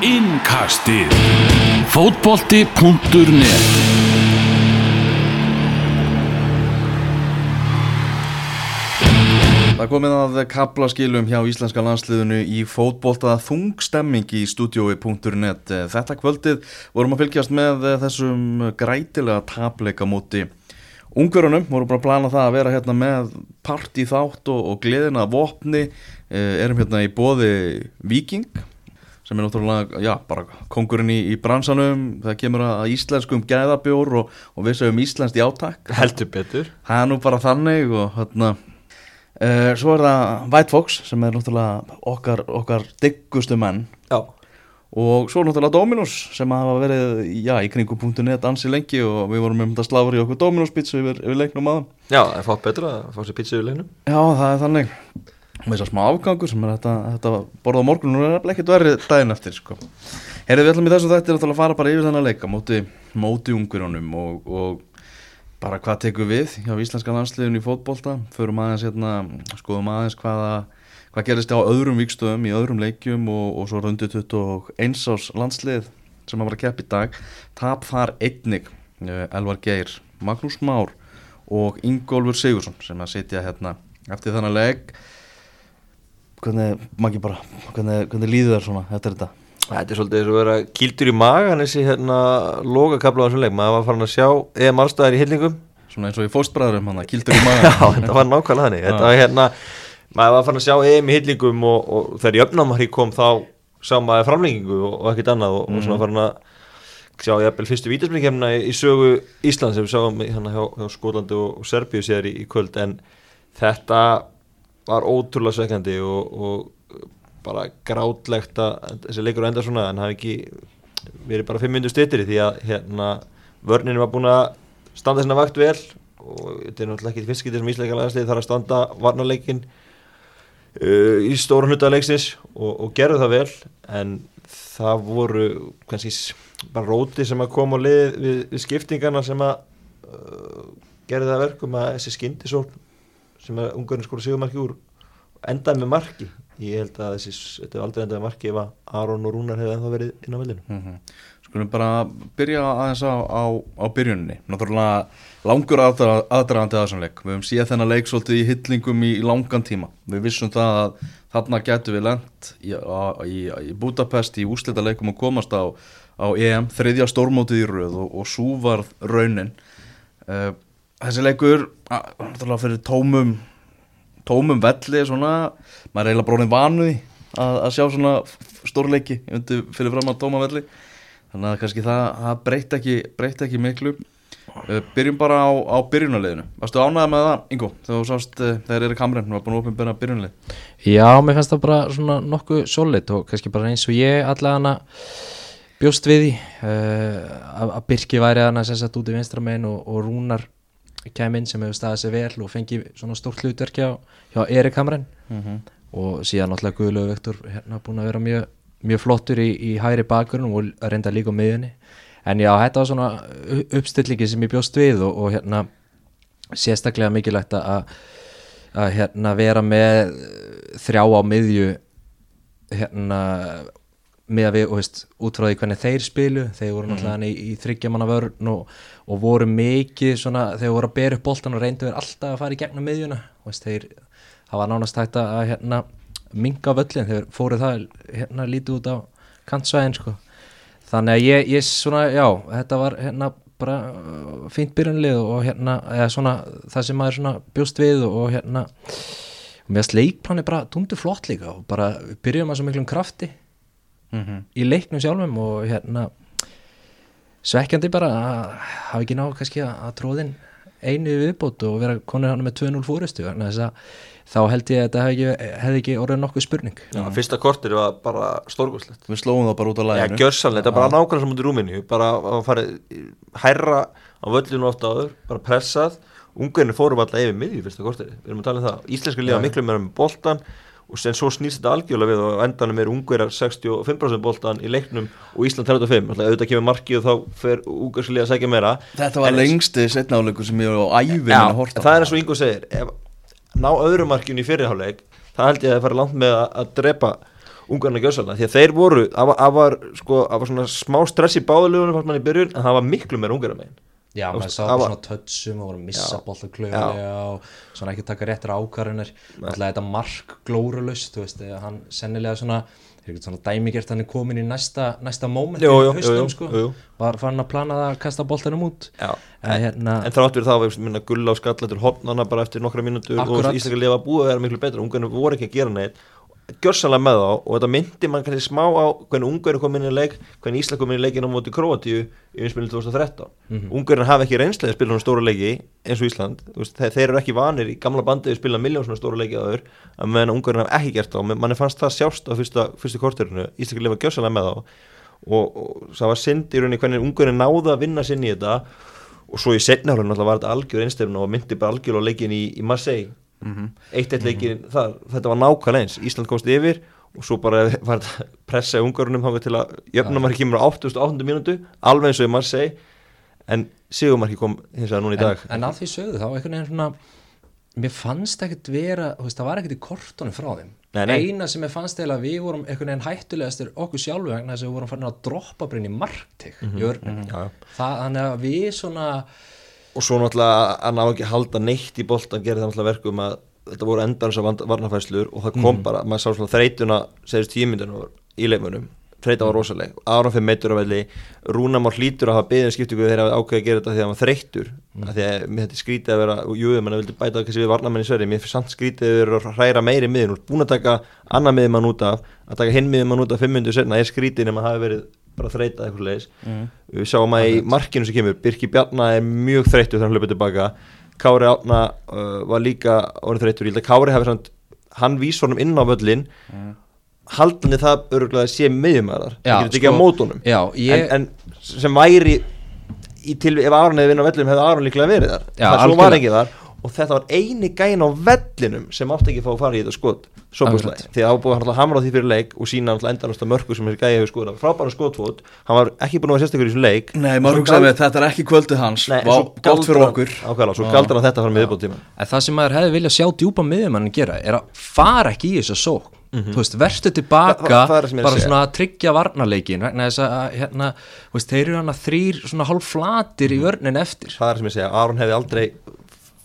Innkastið Fótbolti.net Það komið að kaplaskilum hjá íslenska landsliðinu í fótbolta þungstemming í stúdiói.net. Þetta kvöldið vorum að fylgjast með þessum grætilega tapleika múti ungverunum. Vorum bara að plana það að vera hérna með part í þátt og, og gleðina vopni. Erum hérna í bóði Viking sem er náttúrulega, já, bara kongurinn í, í bransanum. Það kemur að íslenskum gæðabjór og, og við segjum íslenskt í áttak. Heldur betur. Það er nú bara þannig og hérna Uh, svo er það White Fox sem er náttúrulega okkar, okkar diggustu menn Já. og svo er náttúrulega Dominos sem hafa verið já, í kringum.net ansi lengi og við vorum um þetta sláður í okkur Dominos pizza yfir, yfir leiknum aðan Já, það er fátt betra að fá sér pizza yfir leiknum Já, það er þannig með þessar smá afgangur sem er þetta, þetta borða á morgun og það er ekkert verið daginn eftir sko. Herrið við ætlum í þessu þetta að fara bara yfir þennan leika móti, móti ungurunum og, og bara hvað tekum við hjá íslenska landsliðun í fótbolta. Förum aðeins hérna, skoðum aðeins hvaða hvað gerist á öðrum vikstöðum í öðrum leikjum og, og svo rundu 21 ás landslið sem að vera kepp í dag. Tap þar einnig uh, Elvar Geir, Magnús Már og Ingólfur Sigursson sem að sitja hérna eftir þannig leik hvernig, ekki bara hvernig, hvernig líður þér svona eftir þetta? Þetta er svolítið eins og vera kýldur í magan þessi hérna logakabla á þessum leik. Maður var farin að sjá EM allstæðar í hillingum. Svona eins og í fóstbræðurum hann kýldur í magan Já, þetta var nákvæmlega þannig. Þetta var hérna, maður var farin að sjá EM í hillingum og, og þegar jöfnamari kom þá sá maður framlengingu og, og ekkert annað og, mm og svona farin að sjá jafnvel fyrstu vítasblíkjumna í, í sögu Ísland sem við sáum hérna hjá, hjá Skólandi og Serbíu sér í, í kvöld. En þetta var ótrúlega sveikandi og bara grátlegt að þessi leikur enda svona en hafi ekki verið bara 5 minnur styrtir því að hérna vörninu var búin að standa svona vakt vel og þetta er náttúrulega ekki fyrst getið sem ísleika lagaslið þarf að standa varnarleikin uh, í stóra hluta leiksins og, og gerðu það vel en það voru kannski bara róti sem að koma á lið við, við skiptingarna sem að uh, gerði það verkum að þessi skyndisól sem að ungurinn skor sigumarki úr endaði með marki. Ég held að þessi, þetta er aldrei endaði marki ef að Aron og Rúnar hefði ennþá verið inn á vellinu mm -hmm. Skulum bara byrja aðeins á, á, á byrjunni náttúrulega langur aðdra, aðdragandi aðsanleik við hefum síðan þennan leik svolítið í hyllingum í, í langan tíma. Við vissum það að þarna getur við lendt í, í, í Budapest í úslita leikum og komast á, á EM þriðja stórmótið í rauð og, og svo var raunin. Uh, þessi leikur náttúrulega fyrir tómum tómum velli svona, maður er eiginlega bróðin vanuði að, að sjá svona stórleiki fyrir fram að tóma velli. Þannig að kannski það, það breytt ekki, ekki miklu. Uh, byrjum bara á, á byrjunarleginu varstu ánæðið með það, Ingo, þegar þú sást uh, þegar er kamren, þú var búin að opna byrjunarleg Já, mér fannst það bara svona nokkuð solid og kannski bara eins og ég allavega bjóst við því. Uh, að Birki væri að hann að setja út í vinstramegin og, og Rúnar keminn sem hefur staðið sér vel og fengið svona stórt hlutverk hjá, Erik Hamren mm -hmm. og síðan náttúrulega Guðlöf Vektor hérna búin að vera mjög, mjög flottur í, í hæri bakgrunum og reynda líka á miðunni en já, þetta var svona uppstillingi sem ég bjóst við og, og hérna sérstaklega mikilvægt að að hérna vera með þrjá á miðju hérna með að við, veist, út frá því hvernig þeir spilu, þeir voru náttúrulega mm. í, í þryggjamanna vörn og, og voru mikið svona, þeir voru að bera upp boltan og reyndu verið alltaf að fara í gegnum miðjuna. Veist, þeir, það var nánast hægt að hérna, minga völlin, þeir fóru það hérna lítið út á kantsvæðin sko, þannig að ég, ég svona, já, þetta var hérna bara uh, fínt byrjanlið og hérna, eða svona, það sem maður svona bjóst við og hérna og mér sleikplanir bara tundur flott líka og bara byrjum að svo miklum krafti mm -hmm. í leiknum sjálfum og hérna svekkjandi bara að hafa ekki náðu kannski að tróðin einu viðbót og vera konur hann með 2-0 fórustu þá held ég að þetta hefði ekki, hef ekki orðið nokkuð spurning. Já, fyrsta kortir var bara stórgóðslegt Við slóðum það bara út á læginu Já, gjörsanlega, þetta er bara nákvæmlega sem út í rúminu. Bara að fara hærra á völlinu ofta áður, bara pressað. Ungarnir fórum alltaf yfir miðjum fyrsta kortir við erum að tala um það, íslenska liða miklu meira með boltan og sen svo snýst þetta algjörlega við og endanum er ungverjar 65% boltan í leiknum og Ísland 35 auðvitað kemur markið og þá fer ungarskilið að segja meira. Þetta var lengsti setnáleikur sem ég var á æfinn að horta Það er eins og Ingo segir ef, ná öðru markinu í fyrirháleik það held ég að það fara langt með að, drepa ungarna gjössalna því að þeir voru, það var, var, sko, var smá stress í báðulegunum fannst mann í byrjun en það var miklu meira ungarna megin Já, maður sá var- svona tötsum og voru að missa Já. bolta klauðlega og svona ekki taka réttir ákvarðanir. Alltaf þetta mark glórulust þú veist, hann sennilega svona svona dæmigert hann er komin í næsta næsta moment Jú, í jú, sko jú, jú. var fann að plana það að kasta boltanum út. Já, en hérna en þrátt fyrir það var minna, gulla og skallættur hopnana bara eftir nokkra Akkúrat. og Íslandika lifa búið að vera miklu betra. Ungarnir voru ekki að gera neitt gjörsanlega með þá og þetta myndi mann kannski smá á hvernig ungarnir kom inn í leik hvernig Ísland kom inn í leikin á móti Króatíu í vinspilinu 2013 mm -hmm. hafa ekki reynslega að spila svona stóra leiki eins og Ísland, veist, þeir, þeir eru ekki vanir í gamla bandið að spila miljón svona stóra leiki áður að meðan ungarnir hafa ekki gert þá. Mann fannst það sjást á fyrsta, fyrstu korterinu. Ísland lifa gjörsanlega með þá. Og, og það var synd í rauninni hvernig ungarnir náða að vinna sinn í þetta. Og svo í setnaflunum alltaf var þetta algjör einstefna og myndi bara algjör á leikin í, í Marseille eitt eitt leikin, það, þetta var nákvæmlega eins. Ísland komst yfir og svo bara var þetta pressa ungarunum þangað til að jöfnumarki kemur á 88. mínútu alveg eins og í Marseille. En Sigumarki kom hins vegar núna í dag. en, en að því sögðu þá einhvern veginn svona mér fannst ekkert vera, veist, það var ekkert í kortunum frá þeim. Nei, nei. eina sem ég fannst eða við vorum einhvern veginn hættulegastir okkur sjálfu vegna þess að við vorum farin að droppa bara inn í Mhm, í örnum já. það, þannig að við svona og svo náttúrulega að ná ekki halda neitt í boltan gerir það náttúrulega verkum að þetta voru endan þessar varnafæslur og það kom bara, maður sá svona þreytuna segist tímyndinu í leikmunum þreyta var rosaleg, áram fyrir meitur á velli. Rúnamár hlýtur að hafa beðin skiptingu þegar það ákveði að gera þetta því að hann var þreyttur. Mm. því að mér þetta skrítið að vera jú, mann vildi bæta kannski við varnamenn í sverri mér fyrir samt skrítið að vera að hræra meiri miðin búin að taka annar miðin mann út af að taka hinn miðin mann út af 500 senna er skrítið nema að hafi verið bara þreytað eitthvað leis við sjáum að í markinu sem kemur Birki Bjarna er mjög þreyttur þegar hann hlupið tilbaka. Kári Átna uh, var líka orðin þreyttur, ég held að Kári hafi samt, hann vís honum inn á völlin haldandi það örgulega að sé miðjumæðar, Já, það getur ekki sko, á mótunum já, ég, en, en sem væri í til, ef Aron hefði vinn á vellinum hefði Aron líklega verið þar. Það svo var ekki þar og þetta var eini gæin á vellinum sem átti ekki að fá að fara í þetta skot. Sopuslæði, Akkurat. því að það búið að hamra á því fyrir leik og sína alltaf endanast að mörku sem þessi gæi hefur skoðað, frábæra skotfót. Hann var ekki búin að vera sérstakur í þessum leik. Nei, maður svo hugsaði með þetta er ekki kvöldið hans. Nei, Vá, svo gott fyrir okkur. Ákveðlega, svo Já. galdar hann þetta fara með viðbóttíma En það sem maður hefði viljað sjá djúpa miðjumannin gera er að fara ekki í þessa sók þú veist, verstu tilbaka að bara svona að tryggja varnarleikin vegna þess að hérna, þú veist, þeir eru hann að þrýr svona hálf flatir í vörnin eftir. Það er sem ég segja, Aron hefði aldrei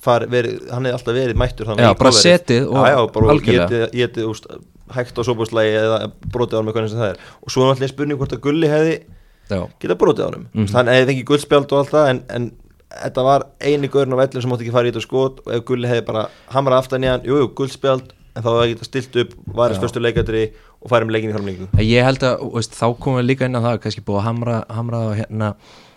fari, verið, hann hefði alltaf verið mættur Já, bara setið og já, já, bara getið, getið úst, hægt á sóbúslægi eða brotið á hann með hvernig sem það er. Og svo er náttúrulega spurning hvort að Gulli hefði Já, geta brotið á hann Mhm. hann hefði fengið guldspjald og allt það en, en þetta var eini gaurinn á vellin sem mátti ekki fara í þetta skot. Og ef Gulli hefði bara hamrað aftan í hann, jú, jú, guldspjald en þá hefði geta stilt upp, varist fyrstu leikatri og farið með leikin í framlengu En ég held að, veist, þá komum við líka inn á það kannski búið að hamra, hamra hérna,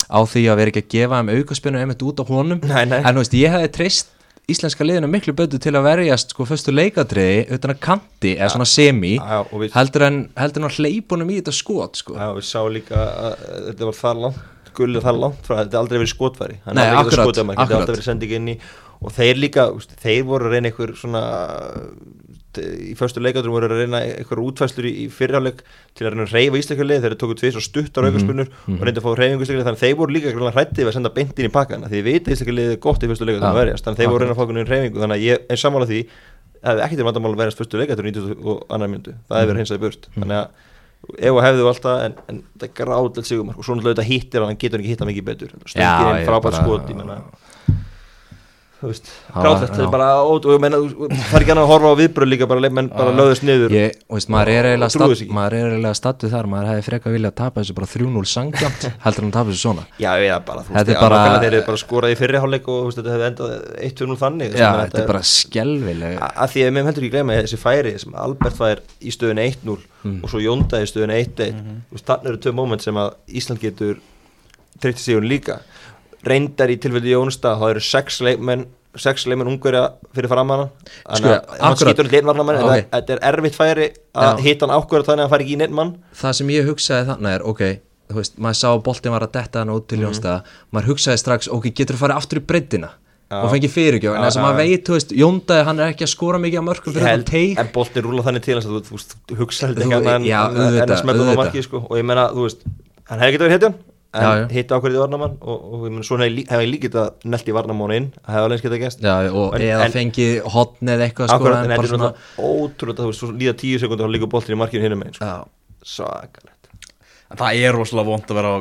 á því að vera ekki að gefa þeim aukaspinnu einmitt út á honum Nei, nei. en þú veist, ég hefði treyst íslenska liðinu miklu betur til að verjast sko fyrstu leikadriði utan að kanti eða svona semi Já, og við- heldur en heldur en að hleypunum í þetta skot sko. Já, við sá líka að þetta var það langt Gulli það langt frá, þetta er aldrei verið skotfæri Nei, akkurat, þetta akkurat. og þeir líka, þeir voru að reyna einhver svona í förstu leikaturum voru að reyna einhver útfæslur í, í fyrirháleik til að reyna að reyfa ísleikarlið þeir tóku tvís og stuttar Mhm, aukarspunur og reynda að fá reyfingu ísleikarlið þannig að þeir voru líka hrættið við að senda beint inn í pakkana því ég veit að ísleikarlið er gott í fyrstu leikaturum Já, að verjast. Þannig að þeir voru að reyna að fá einhvern reyfingu þannig að ég er sammála því að það ekkert er vandamál að verjast fyrstu leikaturum 90 og annar myndu þú veist, Það gráðlegt já. er bara ót og ég menna, það er ekki annað að horfa á viðbröð líka bara, menn bara löðust niður ég, þú veist, maður er eiginlega og stattu þar maður hefði frekar viljað tapa þessu bara 3-0 sangjant heldur en að tapa þessu svona já, já, bara, þú veist, er bara- þeir eru bara skorað í fyrriháleik og þetta hefði endað 1-2-0 þannig Já, þetta er bara skelvileg að því að mér heldur ekki gleyma þessi færi sem Albert fær í stöðun 1-0 Mm. og svo Jónda í stöðun 1-1 Mhm. þú veist, þannig eru tvö moment sem að Ísland getur treytti sig hún líka reyndar í tilfelli Jónsta þá eru sex leikmenn sex leikmenn ungverja fyrir framana Sko, þannig að hann skýtur Ok. okay. þetta er erfitt færi að Já. hitta hann ákvörða þannig að hann fari ekki í neitt mann það sem ég hugsaði þannig er, ok þú veist, maður sá að boltin var að detta hann út Mhm. til Jónstæða, maður hugsaði strax ok, getur þú farið aftur í breyddina Já. og fengið fyrirgjóð, en þess að maður veit, þú veist, Jóndaði hann er ekki að skora mikið á mörgum fyrir þetta teik en boltin rúla þannig til að þú, hugsa þetta ekki en, já, en, en auðvitað, að smella það auðvitað. marki sko. og ég meina, þú veist, hann hefði getið verið hetjan en Já, já. hitta ákveðið í varnamann og, og ég menn, svona hef ég lí- hef ég líka þetta nelt í varnamann inn, það hefði alveg getað gæst Já, og En- eða en- fengið hotn eða eitthvað sko, Akkurat, en þetta bara er svona ótrúlega, þú veist, svo líða tíu sekundur og líka boltin í markinu hinum einn, sko. Já, svakalegt En það er rosalega vond að vera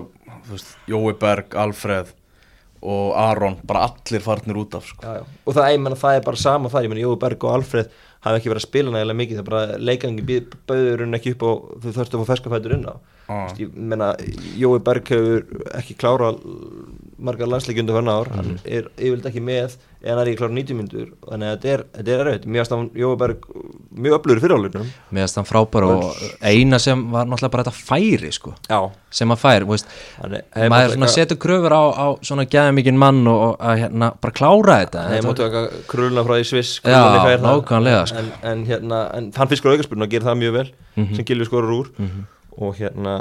þú veist, Jói Berg, Alfreð og Aron, bara allir farnir út af sko. já, já. og það, ég menna, það er bara sama það ég menna, Jói Berg og Alfred hafa ekki verið að spila nægilega mikið, það er bara leikangi bauður hún ekki upp og þau þurftu að fá ferskafætur inn á Veist, ég menna, Jói Berg hefur ekki klára margar landsleikjundu fyrir ár, hann er yfirleitt ekki með en hann er ekki klára 90 myndur þannig að þetta er, þetta er erfitt, mjög aðstæðan Jói Berg mjög öflugur fyrir álugnum meðast hann frábær og eina sem var náttúrulega bara þetta færi sko, já, sem hann fær, þú veist. Hann maður svona setur kröfur á, á svona gæðamikinn mann og, og að hérna bara klára þetta. Það er móttu eitthvað krulna frá því Sviss Já, nákvæmlega, sko. en, en hérna, en hann fiskur aukarspurnu og gerir það mjög vel Mhm. sem Gilvi skorur úr og hérna,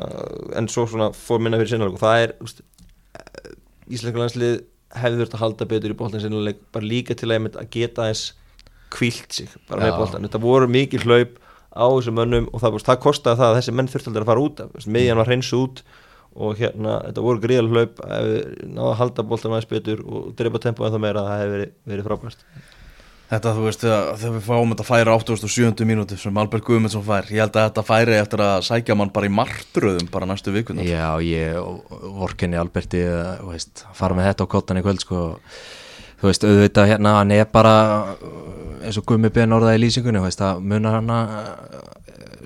en svo svona fór minna fyrir sinnaleg og það er úst, Íslenska landslið hefði þurft að halda betur í boltan sinnaleg bara líka til að, að geta þess kvílt sig bara með Já. boltan, þetta voru mikið hlaup á þessum mönnum og það, það kostaði það að þessi menn þurfti að fara út af, miðjan var hreins út og hérna, þetta voru gríðal hlaup. Við náðu að halda boltan aðeins betur og drepa tempo en það meira, það hefði verið, verið frábært Þetta þú veist þegar, við fáum þetta færi 87. mínúti sem Albert Guðmundsson fær ég held að þetta færi eftir að sækja mann bara í martröðum bara næstu vikundar Já, ég vorkenni Alberti þú veist, fara með þetta á kottan í kvöld sko. þú veist, auðvitað hérna hann er bara uh, eins og Gummi Ben orðaði í lýsingunni veist, að munar hann að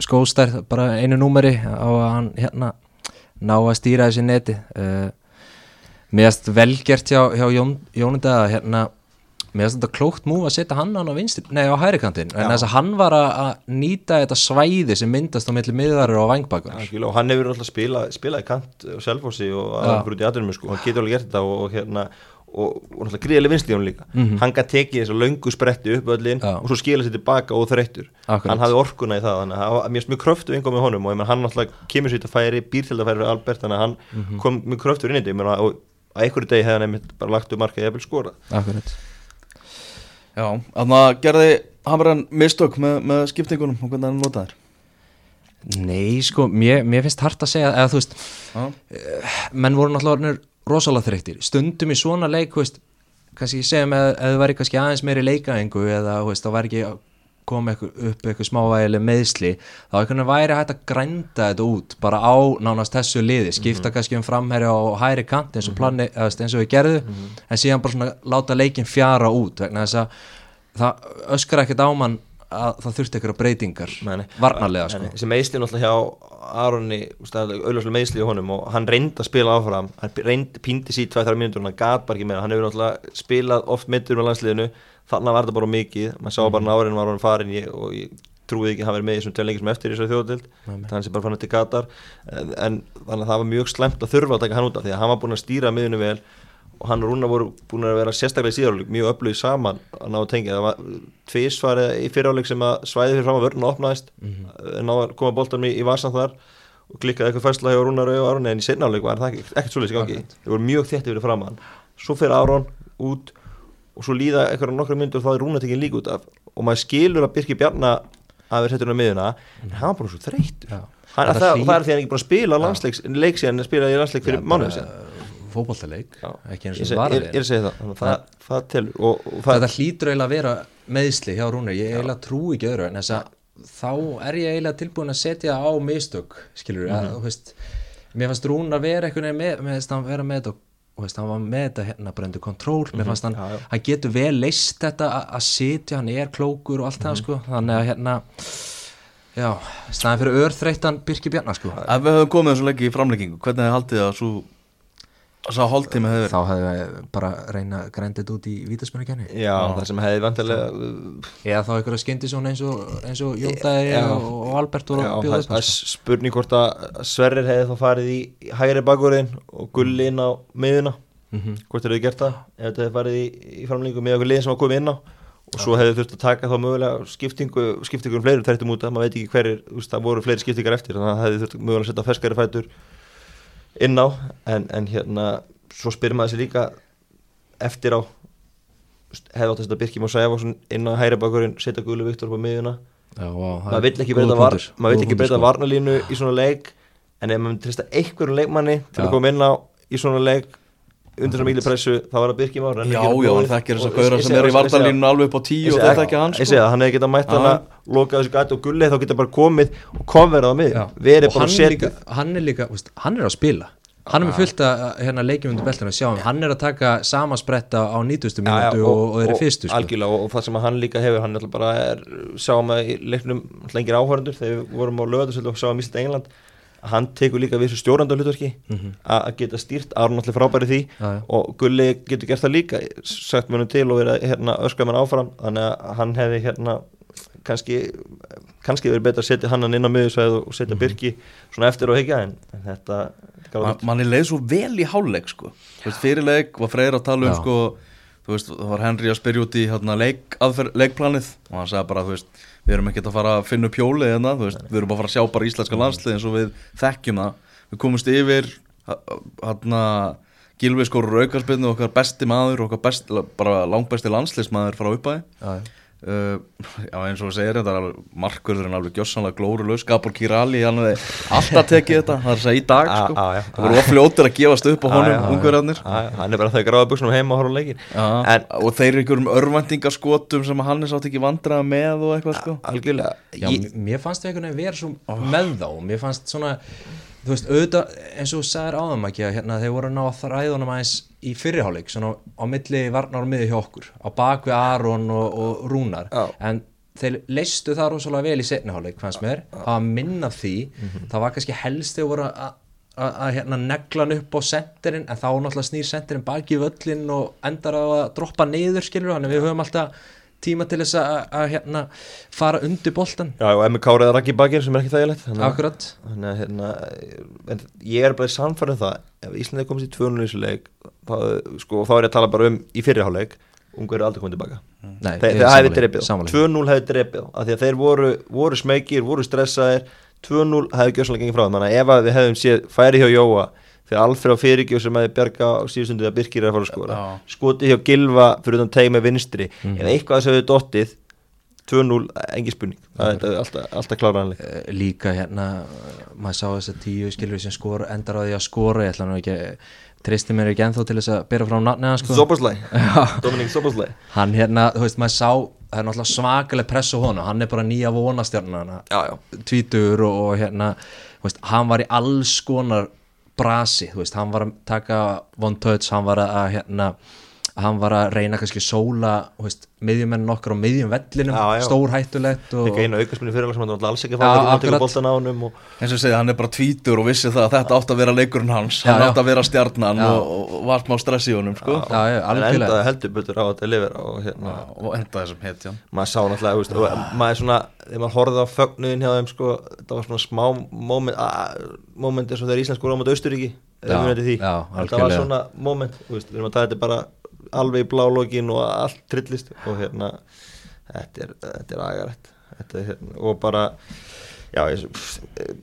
skóstærð bara einu númeri á að hann hérna ná að stýra þessi neti uh, erst velgert hjá, hjá Jón, Jónunda hérna mér finnst þetta klókt múf að setja hann á vinstri, nei á hæri kantinn. En þess að hann var að nýta þetta svæði sem myndast á milli miðvarir og vangbakar og hann hefur alltaf spilað spila í kant og selfósi og aðeins út í aðrunum sko, hann getur alveg gert þetta og, og hérna og, og náttúrulega gríðileg vinstli hann líka. Hann gæti tekið þess að löngu spretti upp öllin. Já. og svo skila sér tilbaka og Akkurat. hann hafði orkuna í það þannig að mér finnst mjög kröftu yngvað með honum og menn hann náttúrulega kemur sér til að færi býr til að færi við Albert þannig að hann Mhm. kom mjög kröftur inn í þetta. Og að einhverju degi hefði hann einmitt bara lagt upp markað eða skora Akkurat Já, þannig að gerði Hamran mistök með, með skiptingunum og hvernig hann notaði Nei, sko, mér, mér finnst hart að segja eða þú veist, þér menn voru náttúrulega rosalega þreyttir, stundum í svona leik þú veist, kannski ég segja með að þau væri kannski aðeins meiri leikaðingu eða þú veist, þá væri ekki koma upp eitthvað smávægileg meðsli þá einhvern veginn væri hægt að grænda þetta út bara á nánast þessu liði skipta kannski um framherja og hæri kant eins og, plani, þú veist, eins og við gerðu en síðan bara svona láta leikin fjara út vegna þess að það öskar ekkert á mann að það þurfti eitthvað breytingar nei. varnarlega sko. sem meðsli náttúrulega hjá Aronni auðvitað meðsli í honum og hann reyndi að spila áfram. Hann reyndi, píndi sér í 2-3 mínútur hann gat bara ekki meira. Hann hefur náttúrulega spilað oft mittur með landsliðinu. Þannig var þetta bara mikið. Maður sá bara nárin var hann farin ég, og ég trúið ekki að hann verið með í þessum tveim sem eftir í þessari þjóðadild þannig hann sé bara fann til Katar. En, en þannig að það var mjög slemt að þurfa að taka hann út af því að hann var búin að stýra miðinu vel og hann og Rúna voru búin að vera sérstaklega í síðarleik mjög öflugið saman að ná að tengja. Það var tvísvarið í fyriráleik sem að svæði fyrir fram að vörna opnaðist mm -hmm. ná að koma boltan í, í vasan þar og klikkaði eitthvað færsla hjá Rúnar og Aron en í seinnáleik var það ekkert svolítið í gangi. Þeir voru mjög þétti fyrir framann svo fyrir Aron út og svo líða eitthvað nokkra myndur þá er Rúnar tekinn líka út af. Og maður skilur að Birki Bjarna að vera settur á miðuna en hann var bara svo. Hann, Þetta það, það er því að hann ekki að spila landsleik leik síðan en spilaði í landsleik fyrir mánuðu síðan fótballtaleik Já, ekki eins og seg- varði ég- að segja það, að það, það telur og, og það, hlýtur eiginlega að vera meðsli hjá Rúnar, ég eiginlega trú ekki öðru en þess að þá er ég eiginlega tilbúin að setja á mistök, skilur Mhm. að, þú veist, mér fannst Rúnar vera einhvern veginn með, með þess að vera með þetta og þú veist, hann var með þetta hérna undir kontról mér fannst hann, Mhm. Já, já. hann getur vel leist þetta að, að sitja, hann er klókur og allt það Mhm. sko, þannig að hérna já, staðan fyrir örþreyttan Birki Bjarnar sko Ef við höfum komið þessu leiki í framleggingu hvernig haldið að svo að sá hálftími hefði verið þá hefði við bara reyna þetta út í vítaspunni já, það sem hefði vantilega eða þá einhverja skyndisón eins og, eins og Jóndæði Já. og, og Albert voru já, að bjóða það, það er sko. spurning hvort að Sverrir hefði þá farið í hægri bakvörðin og Gulli inn á miðuna Mhm. hvort hefði gert það? Ef þetta hefði farið í, í framlengu með okkur liðin sem var komið inn á. Og svo hefði þurft að taka þá mögulega skiptingu, skiptingu um fleiri þrættum út að maður veit ekki hverjir, það voru fleiri skiptingar eftir þannig að það hefði þurft mögulega að setja ferskari fætur inn á en, en hérna, svo spyrir maður sér líka eftir á hefði átt að setja Birkjum og Sæfarsson inn á hægri bakvörðin, setja Gulli Viktor upp á miðuna það maður er vill ekki breyta, var, ekki sko. varnalínu í svona leik en ef maður trista einhverjum leikmanni til Já. að koma inn á í svona leik undir svona miklu pressu þá var það Birkjum ára Já, já, hann þekkir þess að gauðra sem er í vardalínu alveg upp á tíu og það þekkja hann Ég sko. segi það, hann hefði getað mætt Já. Hann að loka þessu gæti og gulli þá geta bara komið og Já. verið og bara hann, að er líka, hann er líka veist, hann er að spila hann er með fullt að hérna, leikjum undir beltinu sjáum, hann er að taka sama spretta á 90. mínútu og, og þeir eru fyrstu sko. algjörlega og, og það sem að hann líka hefur hann náttúrulega bara er, sáum að í leiknum lengir áhörundur þegar við vorum á lögðarsöldu og sáum að mista England að hann tekur líka við þessu stjórnanda hlutverki að að geta stýrt, Aron náttúrulega frábæri því. Já, já. og Gulli getur gert það líka sagt mönum til og verið hérna, öskar mann áfram þannig að hann hefði hérna kannski, kannski verið betra að setja hann inn á miðusvæð og setja Mhm. Birki svona eftir og higgja en, en þetta, Man, manni leið svo vel í háluleik sko. Þú veist, fyrir leik var Freyr að tala um Já. sko, þú veist, það var Henry að spyrja út í hérna, leik, aðfer, leikplanið og hann sagði bara, þú veist, við erum ekkert að fara að finna upp hjólið hérna, þú veist, við erum bara að fara að sjá bara íslenska landslið eins og við þekkjum það við komumst yfir hérna Gilvi skorur aukarspilnu okkar besti maður, okkar best, bara langbesti landsliðsmaður frá uppæði. Uh, já eins og við segir þetta er alveg gjössanlega glórulegs Gabor Kirali, hann hefði alltaf tekið þetta það er að segja í dag Ah, sko. ah, það voru ofljóttir að gefast upp á honum, já, já. ungverðarnir hann er bara þegar gráða buksnum heima og horfa á leikin en og þeir eru einhverjum örvæntingaskotum sem hann er sátt ekki vandraða með og eitthvað sko. Algjörlega. Já, ég, mér fannst það einhvern veginn vera svo með þá mér fannst svona, þú veist, auðvitað eins og þú sagðir áðum ekki að hérna, þeir voru að ná að þræðunum aðeins í fyrriháleik svona á milli varnar og miði hjá okkur á bakvið Aron og, og Rúnar. Já. en þeir leistu það rosalega vel í setniháleik fannst mér, að minna því. Það var kannski helst þegar voru að hérna negla hann upp á senterinn en þá náttúrulega snýr senterinn baki völlin og endar á að droppa niður skilur að við höfum alltaf tíma til þess að, að hérna fara undir boltan já, og Emmi Kára eða Raki Bakir sem er ekki þægilegt akkurat. þannig að hérna en ég er bara samfærið um það ef Íslandi komist í 200 í þessu leik þá, sko, þá er ég að tala bara um í fyrirháleik ungur er aldrei komið tilbaka Nei, Þe, er þeir hefði sammála. 2-0 hefði drepið á, af því að þeir voru, voru smekir, voru stressaðir 2-0 hefði gjössalega gengið frá þannig að ef að við hefðum séð færi hjá Jóa þegar Alfred á fyrirgjöf sem hefði berga á síðustundu að Birkir er að fara að skora. Já. skoti hjá Gilva fyrir utan teig með vinstri. Mhm. ef eitthvað sem hefði dottið 2-0, engi spurning. Það er alltaf, alltaf kláraðanlega Eh, líka hérna maður sá þess að tíu skilur sem skora endar á því að skora. Ég ætla nú ekki tristi mér ekki ennþá til þess að bera frá nafni hans sko. Zoboslai, Dominik Zoboslai hann hérna, þú veist, maður sá það er náttúrulega svakaleg press á honum. Hann er bara nýja já, tvítur og, og hérna veist, hann var í alls konar brasi, þú veist, hann var að taka one touch, hann var að, að hérna hann var að reyna kannski sóla þú veist, miðjumenn okkar á miðjum vellinum Já, já. stór hættulegt og, ekki einu aukarsminni fyrirlega sem hann var alls ekki að tekur akkurat. boltan á honum og eins og segi, hann er bara tvítur og vissi það að þetta átt að vera leikurinn hans Já, hann átt að vera stjarnan Já. og, og var smá stress í honum sko. Já, já, en endaði heldur betur á að delivera og hérna og enda þessum hetjan maður sá náttúrulega, þú veist, og maður er svona þegar maður horfði á fögnuðin hjá þeim sko, það var svona smá moment a- moment eins og þegar Ísland skora á móti Austuríki þetta var svona moment, við erum að taka þetta bara alveg í blálógin og allt trillist og hérna þetta er, þetta er agarætt þetta er, hérna, og bara já, eins,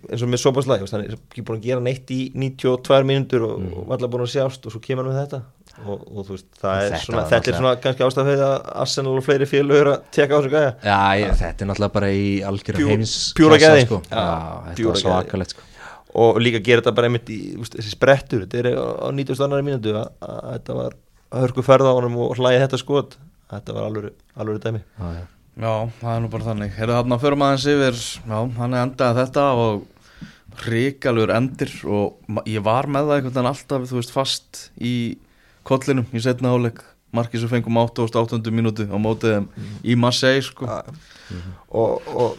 eins og með Sobaslæg hann er ekki búin að gera neitt í 92 mínútur og, Mm. og allar búin að sjást og svo kemur hann með þetta og, og þú veist, það er Þetta svona, þetta er svona kannski ástæðið að Arsenal og fleiri félögur að teka á þessu gæja Já, ég, þetta er náttúrulega bara í algjörum Pjú- heims pjúra gæði. sko. Já, þetta var gæði. svakalegt sko. og líka gera þetta bara einmitt í þessi sprettur, þetta er á á 90 annari að, að þetta var að hörku ferða á honum og hlæði þetta skot. Þetta var alveg, alveg dæmi. Já, já. Já, það er nú bara þannig. Herðu þarna fyrir maður aðeins yfir Já, hann er endaði þetta og ríkalur endir og ég var með það einhvern veginn alltaf þú veist fast í kollinum í setna áleik markið sem fengum 88. mínútu á mótið þeim í Marseille sko. Og, og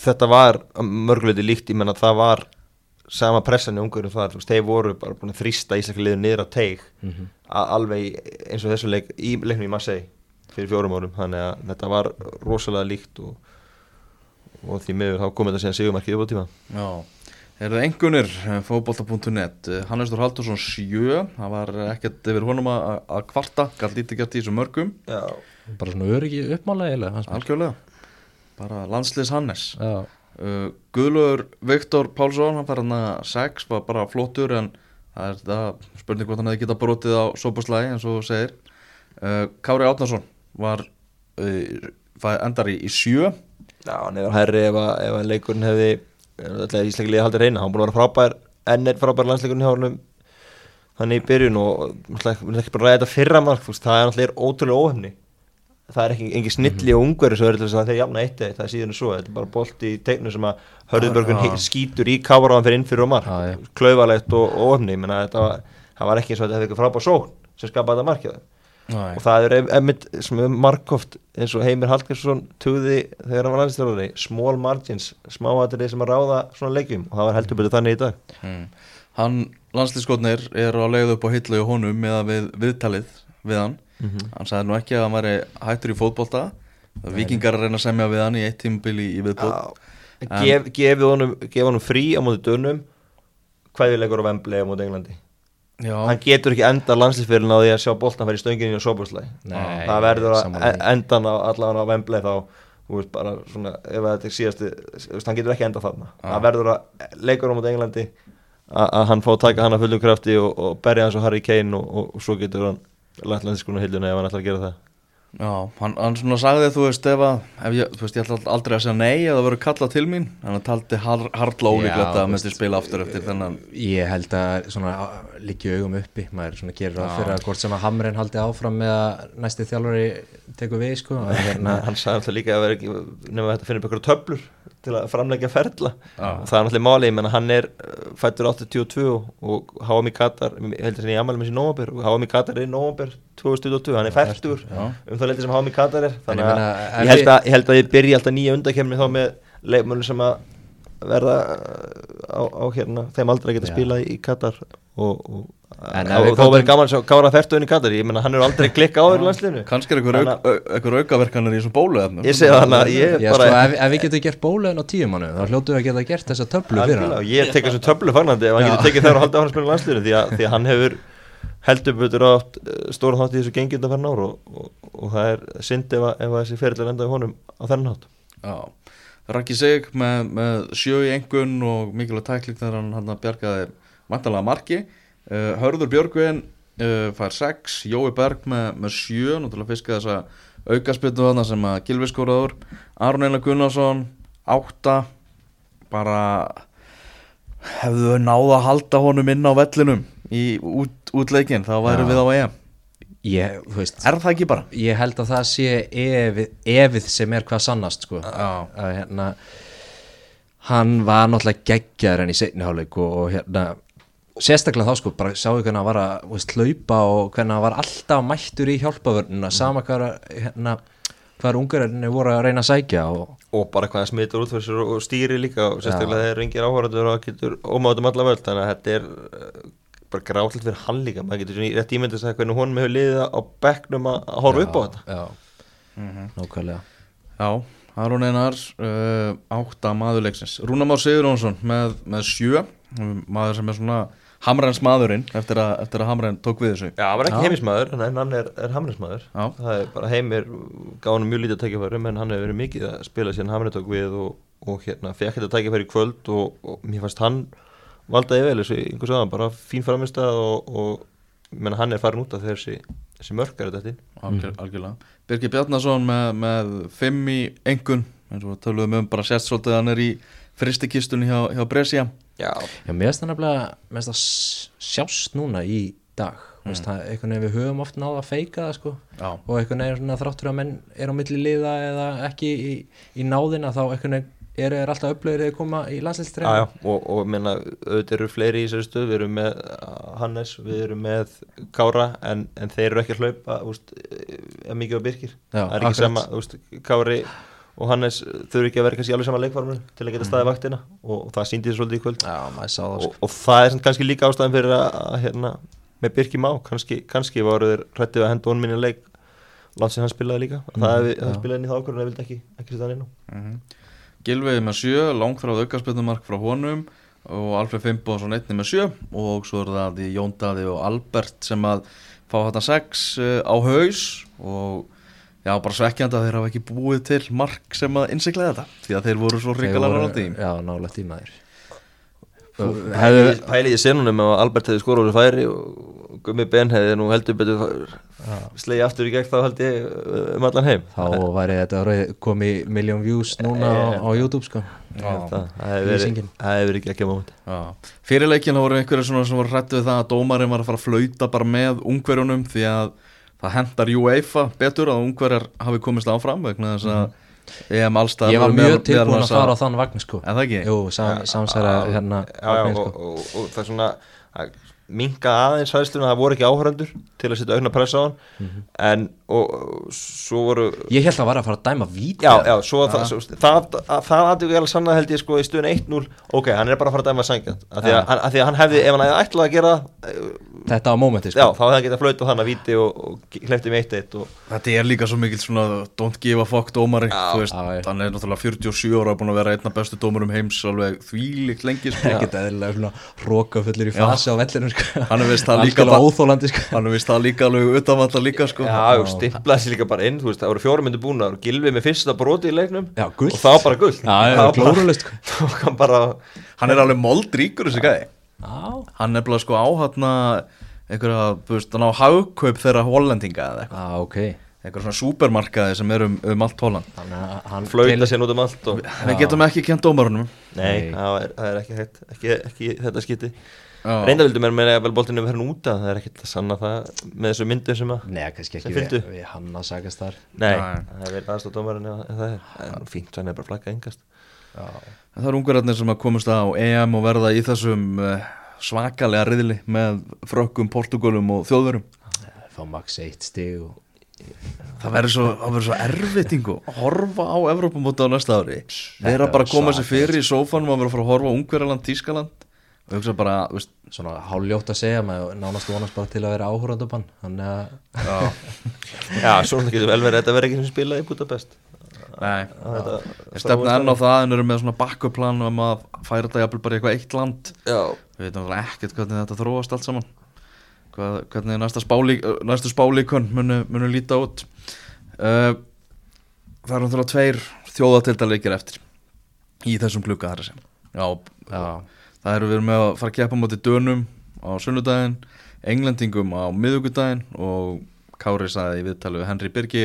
þetta var að mörguleiti líkt, ég menna það var sama pressan í ungurum þar, þú veist, þeir voru bara búin að þrýsta íslenska liður niður á teig Mhm. að alveg eins og þessu leik í leiknum í Marseille fyrir fjórum árum, þannig að þetta var rosalega líkt og, og því miður þá kom þetta síðan sigumarkið upp á tíma Já, er það engunir fótbolta.net Hannes Þór Haldursson 7 það var ekkert yfir honum að að kvarta galt lítið gert í þessum mörgum. Já, bara svona öryggi uppmála eiginlega algjörlega. Bara landsliðs Hannes. Já, Uh, Guðlaugur Viktor Pálsson hann fær hann að 6, var bara flottur en það er það spurning hvort hann hefði getað brotið á sopaslægi eins og segir. Uh, Kári Átnarsson var uh, endar í, í 7 Já, hann hefur herri ef að, leikurinn hefði alltaf íslengilega haldið reyna, hann búin að vera frábær enn er frábær landsleikurinn hjá honum þannig í byrjun og ekki bara ræða þetta fyrra mark það er náttúrulega ótrúlega óhefni það er ekki engin snilli og sem verður til þess að þeir jafna eitt eitt, það er síðan svo. Þetta er bara bolti í teiknu sem að Hörðubörgun Já, já. skýtur í káraðan fyrir inn fyrir og mark, Já, klauvalegt og og var, það var ekki eins og þetta hefði eitthvað frábár sókn sem skapaði þetta markið og það er emmitt sem er markoft eins og Heimir Hallgrímsson tugði þegar hann var landslýstjálfari small margins, smáatrið sem að ráða svona leikjum og það var heldur betur þannig í dag. Mm. Hann, landslískotnir, er á leið upp á hillu í honum með viðtalið við hann Hann sagði nú ekki að hann væri hættur í fótbolta. Vikingar að reyna að semja við hann í eitt tímabil í, í viðbót. Gef, gefið honum, gef honum frí á móti dönum hvaðilegur á Vemblei á móti Englandi. Já, hann getur ekki enda landslýsfyririnn á því að sjá boltan fyrir stönginni og sóbúrslæg Nei, það verður að e- endan á allavega á Vemblei þá þú veist bara svona ef að þetta er síðasti þú veist, hann getur ekki enda þarna. Það verður að leikur á móti Englandi að að hann fá að taka hann að fullum krafti og, og berja hans og Harry Kane og, og, og svo getur hann lætt landslýskunum hilduna ef hann ætlar að gera það. Já hann, hann svona sagði þú veist ef að ef ég, þú veist, ég ætla aldrei að segja nei eða verður kallað til mín. En hann taldi har, harla ólíklegt að myndi spila aftur eftir þennan Ég held að svona líki augum uppi. Maður svona gerir ráð fyrir að hvort sem að Hamren haldi áfram með að næsti þjálfari tekur við sko. Hérna, hann sagði alltaf líka að vera ekki nefnum að þetta finna upp ykkur töflur til að framleggja ferla. Já. og það er náttúrulega máli, ég menna hann er uh, fættur 82 og HM í Katar ég held að það er í ammæli með sér nóvambur og HM í Katar er í nóvambur 2022, hann er færtur um það leiti sem HM í Katar er. Þannig ég að ég held að ég held að ég byrji alltaf nýja undakemni þá með leikmönnum sem að verða uh, á, á hérna þeim aldrei að geta spilað í Katar og, og, En og þá verður gaman að sjá Kára Fertuðin í Katar, ég menna hann er aldrei klikka á þér landsliðinu. Kannski er einhver, auk, au- einhver aukaverkanir í þessum bóluefnum. Ég segi þannig að ég Já, bara sko, ef, ef við getum gert bólaðin á tíu mánu þá hljótu við að geta gert þessa töflu fyrir hann. ég tek þessu töflu fagnandi ef hann getur tekið þeirra og haldið áfram að spila landslýru því, að- því að hann hefur heldur betur átt eh, stóran þátt í þessu gengi undan fyrir ár og, og, og það er synd ef, ef að þessi fyrirlega enda í honum á þennan hátt. Já, Raki Sig með, með sjö í engun og mikilvæg tækling þegar hann hann bjargaði vantalega marki uh, Hörður Björgvin uh, fær 6, Jói Berg með, með 7, náttúrulega fiska þessa aukaspilnu þarna sem að Gilvi skóraður Aron Einar Gunnarsson 8 bara hefðu þau náð að halda honum inn á vellinum í út, útleikin, þá væri Já. við á EM ég, veist, Er það ekki bara? ég held að það sé efið, efið sem er hvað sannast sko. Að hérna hann var náttúrulega geggjar enn í seinni hálfleik og, og hérna sérstaklega þá sko, bara sáu hvernig hann var að veist, hlaupa og hvernig hann var alltaf mættur í hjálpavörnuna, sama hvað hérna, hvað ungarinni voru að reyna að sækja og og bara hvað það smitur út fyrir sér og stýri líka og sérstaklega þeir ringir áhverjandur og getur ómátum alla völd þannig að þetta er eh, bara gráðlega fyrir hann líka maður getur svona í- rétt ímyndið að segja hvernig honum hefur liðið á bekknum að horfa upp á þetta. já, nákvæmlega. Já, Aron Einar uh, átta maðurleiksins Rúnar Már Sigurjónsson með, með sjö maður sem er svona Hamræns maðurinn eftir að, eftir að Hamræn tók við þessu. Já, hann var ekki Já. heimismæður en hann er, er hamnismæður Já. það er bara heimir gáði hann mjög lítið tækifæri en hann hefur verið mikið að spila síðan hamni tók við og, og hérna fekk þetta tækifæri í kvöld og, og mér fannst hann valdaði vel þessi einhvers aðan bara fín framistað og, og menn hann er farin út af þessi, þessi mörkar þetta Algjör, algjörlega. Birgir Bjarnason með, með fimm í engun eins og töluðum um bara sérst svolítið að hann er í fristikistunni hjá, hjá Brescia. Já, Já, mér finnst það nefnilega það s- sjást núna í dag. Mm. veist, það, einhvern veginn við höfum oft náða að feika það sko. Já, og einhvern veginn svona þráttur að menn er á milli liða eða ekki í, í náðina þá einhvern veginn eru þeir alltaf upplöður þegar þeir koma í já, landslýstreinu og, og menna, auðvitað eru fleiri í þessari stöð, við erum með uh, Hannes, við erum með Kára en, en þeir eru ekki að hlaupa úst, er mikið á Birkir. Já, það er ekki akkurat. sama, úst, Kári og Hannes þurfi ekki að vera kannski alveg sama leikforminu til að geta staðið vaktina og, og það síndi þið svolítið í kvöld. Já, maður sá það sko. og, og það er kannski líka ástæðan fyrir að, að hérna, með Birki Má kannski, kannski voru þeir hrættið að henda honum minni leik. Langt sem hann spilaði líka. Mm, það hefði já. spilaði inn í það ákvörðun að vildi ekki, ekki setja hann inn á. Gilvið með sjö, langþráð aukarspilnumark frá honum og Alfred Fimboðsson einni með sjö og svo er það Jón Daði og Albert sem að fá þetta sex uh, á haus og já, bara svekkjandi að þeir hafa ekki búið til mark sem að innsikla þetta því að þeir voru svo Þeir ríkalega voru- ráði Já, nálægt í maður. Pælið pæli í senunum ef Albert hefði skorað úr færi og Gummi Ben hefði nú heldur betur slegi aftur í gegn þá held ég um allan heim. Þá væri þetta komið miljón views núna á, á YouTube sko. Það það hefði verið ekki moment. Já. Fyrir leikina voru einhverjir svona sem voru hrættu við það að dómarinn var að fara að flauta bara með ungverjunum því að það hendar UEFA betur að ungverjar hafi komist áfram vegna þess að EM allstað ég var mjög tilbúin að fara á þann vagn sko En það ekki? Jú, sam, samsæra hérna já, já, vagninn, og, sko. og, og það er svona að minka aðeins hæðsluna, það voru ekki áhörandur til að setja aukna pressa á hann. Mhm. en og, og svo voru ég held að var að fara að dæma vít já, já, svo það, svo, það, það, það aðtöku ég alveg sanna held ég sko í stöðun 1-0 ok, hann er bara að fara að dæma sangjant af því að, Já. af því að hann hefði, ef hann hefði ætlað að gera það, þetta á mómenti já, sko þá hefði hann getað flauta þannig að víti og, og hleypti með 1-1 og Þetta er líka svo mikil svona don't give a fuck dómari Já. Já, já. hann er náttúrulega 47 ára búin að vera einna bestu dómurum heims alveg þvílíkt lengi sko. Hann er veist það líka óþólandi sko. Hann er vist það líka alveg utanvalla líka sko. já, já. stimplaði sér líka bara inn þú veist, það voru fjórum myndu búin og Gilvi með fyrsta broti í leiknum. Já, og það var bara gull bara- sko. kom bara Hann er alveg moldríkur þessi gæði já, Hann er bara sko á hann einhverja, þú veist, hann á hagkaup þeirra hollendinga eða eitthvað. Já, ok. Eitthvað svona supermarkaði sem er um, um allt Holland. Þannig að hann flauta sér út um allt og Við getum ekki kent dómarunum nei, Nei. það er, það er ekki hægt ekki, ekki þetta skiti Já. reynda vildu mér með að vel boltinu verður nú úta það er ekkert að sanna það með þessu myndu sem að Nei, kannski ekki við, við hann að sagast þar. Nei, Nei. það er verið aðstóð dómarinn það er, er fínt, þannig er bara flagga engast Já, En Það eru ungverðarnir sem að komast á EM og verða í þessum uh, svakalega riðli með frökkum, portugalum og þjóðverum fá max eitt stig og Það verður svo, það verður svo erfitingu að horfa á Evrópumóti á næsta ári. Vera Þetta bara að er koma sér fyrir í sófanum að vera að fara að horfa á Ungverjaland, Tískaland og hugsa bara, veist svona háljótt að segja maður nánast vonast bara til að vera áhórandabann þannig að já, já, svona getur vel verið að þetta verður ekki sem spilað í Budapest. Nei, ég stefna enn á það en eru með svona bakkuplan um að færa þetta jafnvel bara í eitthvað eitt land. Já, við veitum ekkert hvernig þetta þróast allt saman. Hvað, hvernig næsta spálík, næstu spálíkun munu, munu líta út. Uh, það eru náttúrulega tveir þjóðatildaleikir eftir í þessum glugga þar að segja. Já, já, það eru við með að fara að keppa móti dönum á sunnudaginn englendingum á miðugudaginn og Kári sagði í viðtali við Henry Birgi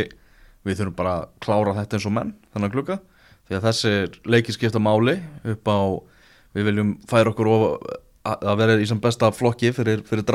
við þurfum bara að klára þetta eins og menn þannig glugga því að þessir leikir skipta máli upp á við viljum færa okkur að að vera í sem besta flokki fyrir, fyrir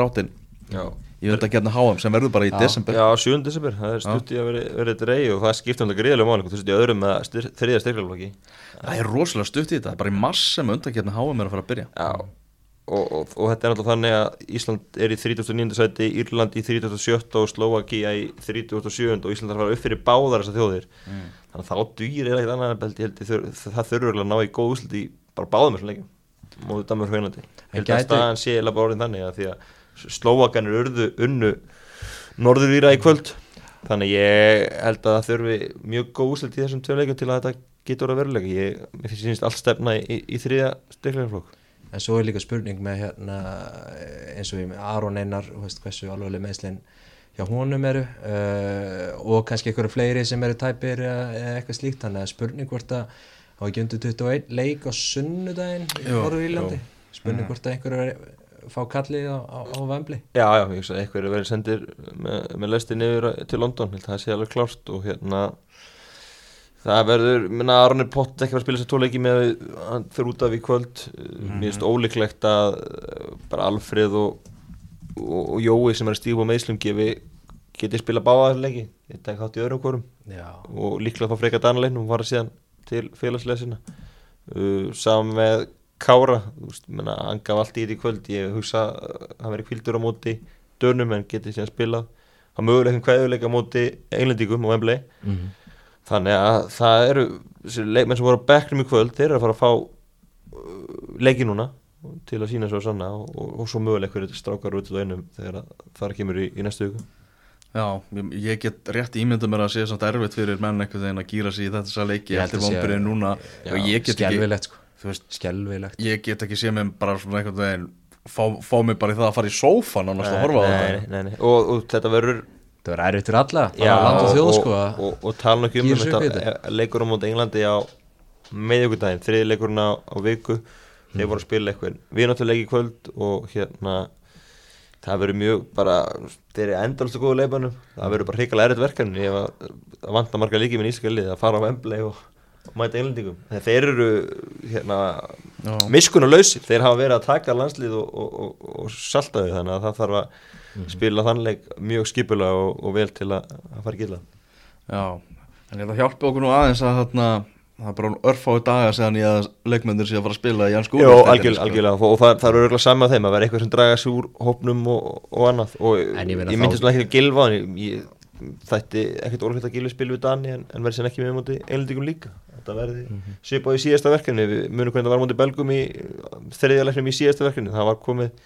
dráttin já í undakefna HM sem verður bara í Já. desember Já, 7. desember, það er stutt í að vera, vera dreig og það skipta um þetta gríðlega máli þú í öðrum með styr, þriðja styrklarflokki það er rosalega stutt í þetta, bara í mars sem undakefna HM er að fara að byrja Já, og, og, og þetta er náttúrulega þannig að Ísland er í 39. sæti, Írland í 37. og Slovakia í 37. og Ísland er að fara upp fyrir báðar þessar þjóðir þannig að þá dýr er ekkert annað en ég ég það þurfur Slovakanir urðu unnu norðurvíra í kvöld. Þannig ég held að það þurfi mjög góð úslit í þessum tvö leikum til að þetta getur að verulega ég, mér finnst allt stefna í, í, í þriða styrklarflokk en svo er líka spurning með hérna eins og við með Aron Einar þú veist hversu alveg meðslinn hjá honum eru uh, og kannski einhverju fleiri sem eru tæpir eða eitthvað slíkt. Þannig að spurning hvort að á ekki undir 21 leik á sunnudaginn í Írlandi? Spurning hvort að einhverju er- fá kallið á, á, á Vembli Já, já, ég hugsa að eitthvað er verið sendir með, með lesti niður til London, að það sé alveg klárt og hérna það verður, minna Aron er pott ekki að fara að spila sér tóleiki með að hann fyrir út af í kvöld. Mér finnst ólíklegt að uh, bara Alfreð og, og, og Jói sem er að stífa á meðslum gefi geti spila báða þessu leiki. Ég tek hátt í öðrum hvorum. Já, og líklega þá freka Danlein og fara síðan til félagslega sinna. Uh, saman með Kára þú veist, menna, hann gaf allt í þetta í kvöld. Ég hugsa að hann verið kvildur á móti dönum en getið síðan spilað hann möguleikum kveðuleika á móti englendingum og Wembley. Mm þannig að það eru leikmenn sem voru á bekknum í kvöld þeir eru að fara að fá uh, leiki núna til að sína svo sanna og, og, og svo möguleikur þetta strákar út í einum þegar að það kemur í, í næstu viku. Já, ég, get rétt ímyndað mér að sé samt erfitt fyrir menn einhvern veginn að gýra sig í þetta leiki eftir vonbyrðin núna já, og ég get ekki, sko þú veist, skelfilegt. Ég get ekki sé mér bara svona einhvern veginn fá, fá mig bara í það að fara í sófan annars að horfa á nei, þetta. nei, nei. Og, og þetta verður það verður erfitt fyrir alla, bara land og þjóð og, sko. og, og, og tala nokkuð um þetta. e- leikur á móti Englandi á meðjögundaginn, þriði leikurinn á, á viku. Þeir voru að spila eitthvað við náttúrulega í kvöld og hérna það verður mjög bara þeir eru endalstu góðu leifanum það verður bara hrikalega errið verkefni. Ef að, að vanta marga líki með nýskalið að fara á Wembley og, og mæta englendingum. Þeir eru hérna miskunnuleysir, þeir hafa verið að taka landslið og, og, og, og salta þau þannig að það þarf að spila þannleik mjög skipulega og, og vel til að, að fara gila Já, en að hjálpa okkur nú aðeins að þarna það er bara örfáu daga segðan ég að leikmyndir sé að fara að spila í Jans Jó, algjörlega, algjörlega, og það, það eru örgulega saman með þeim að vera eitthvað sem draga sig úr hópnum og, og annað. Og ég myndi svona ekki að gilfa ég þætti ekkert orðvægt að gilfa spil við Dani en, en verði sem ekki með móti einlendingum líka. Þetta verði mm -hmm. svipað í síðasta verkefni. Við munum hvernig það var móti Belgum í þriðja leiknum í síðasta verkefni. Það var komið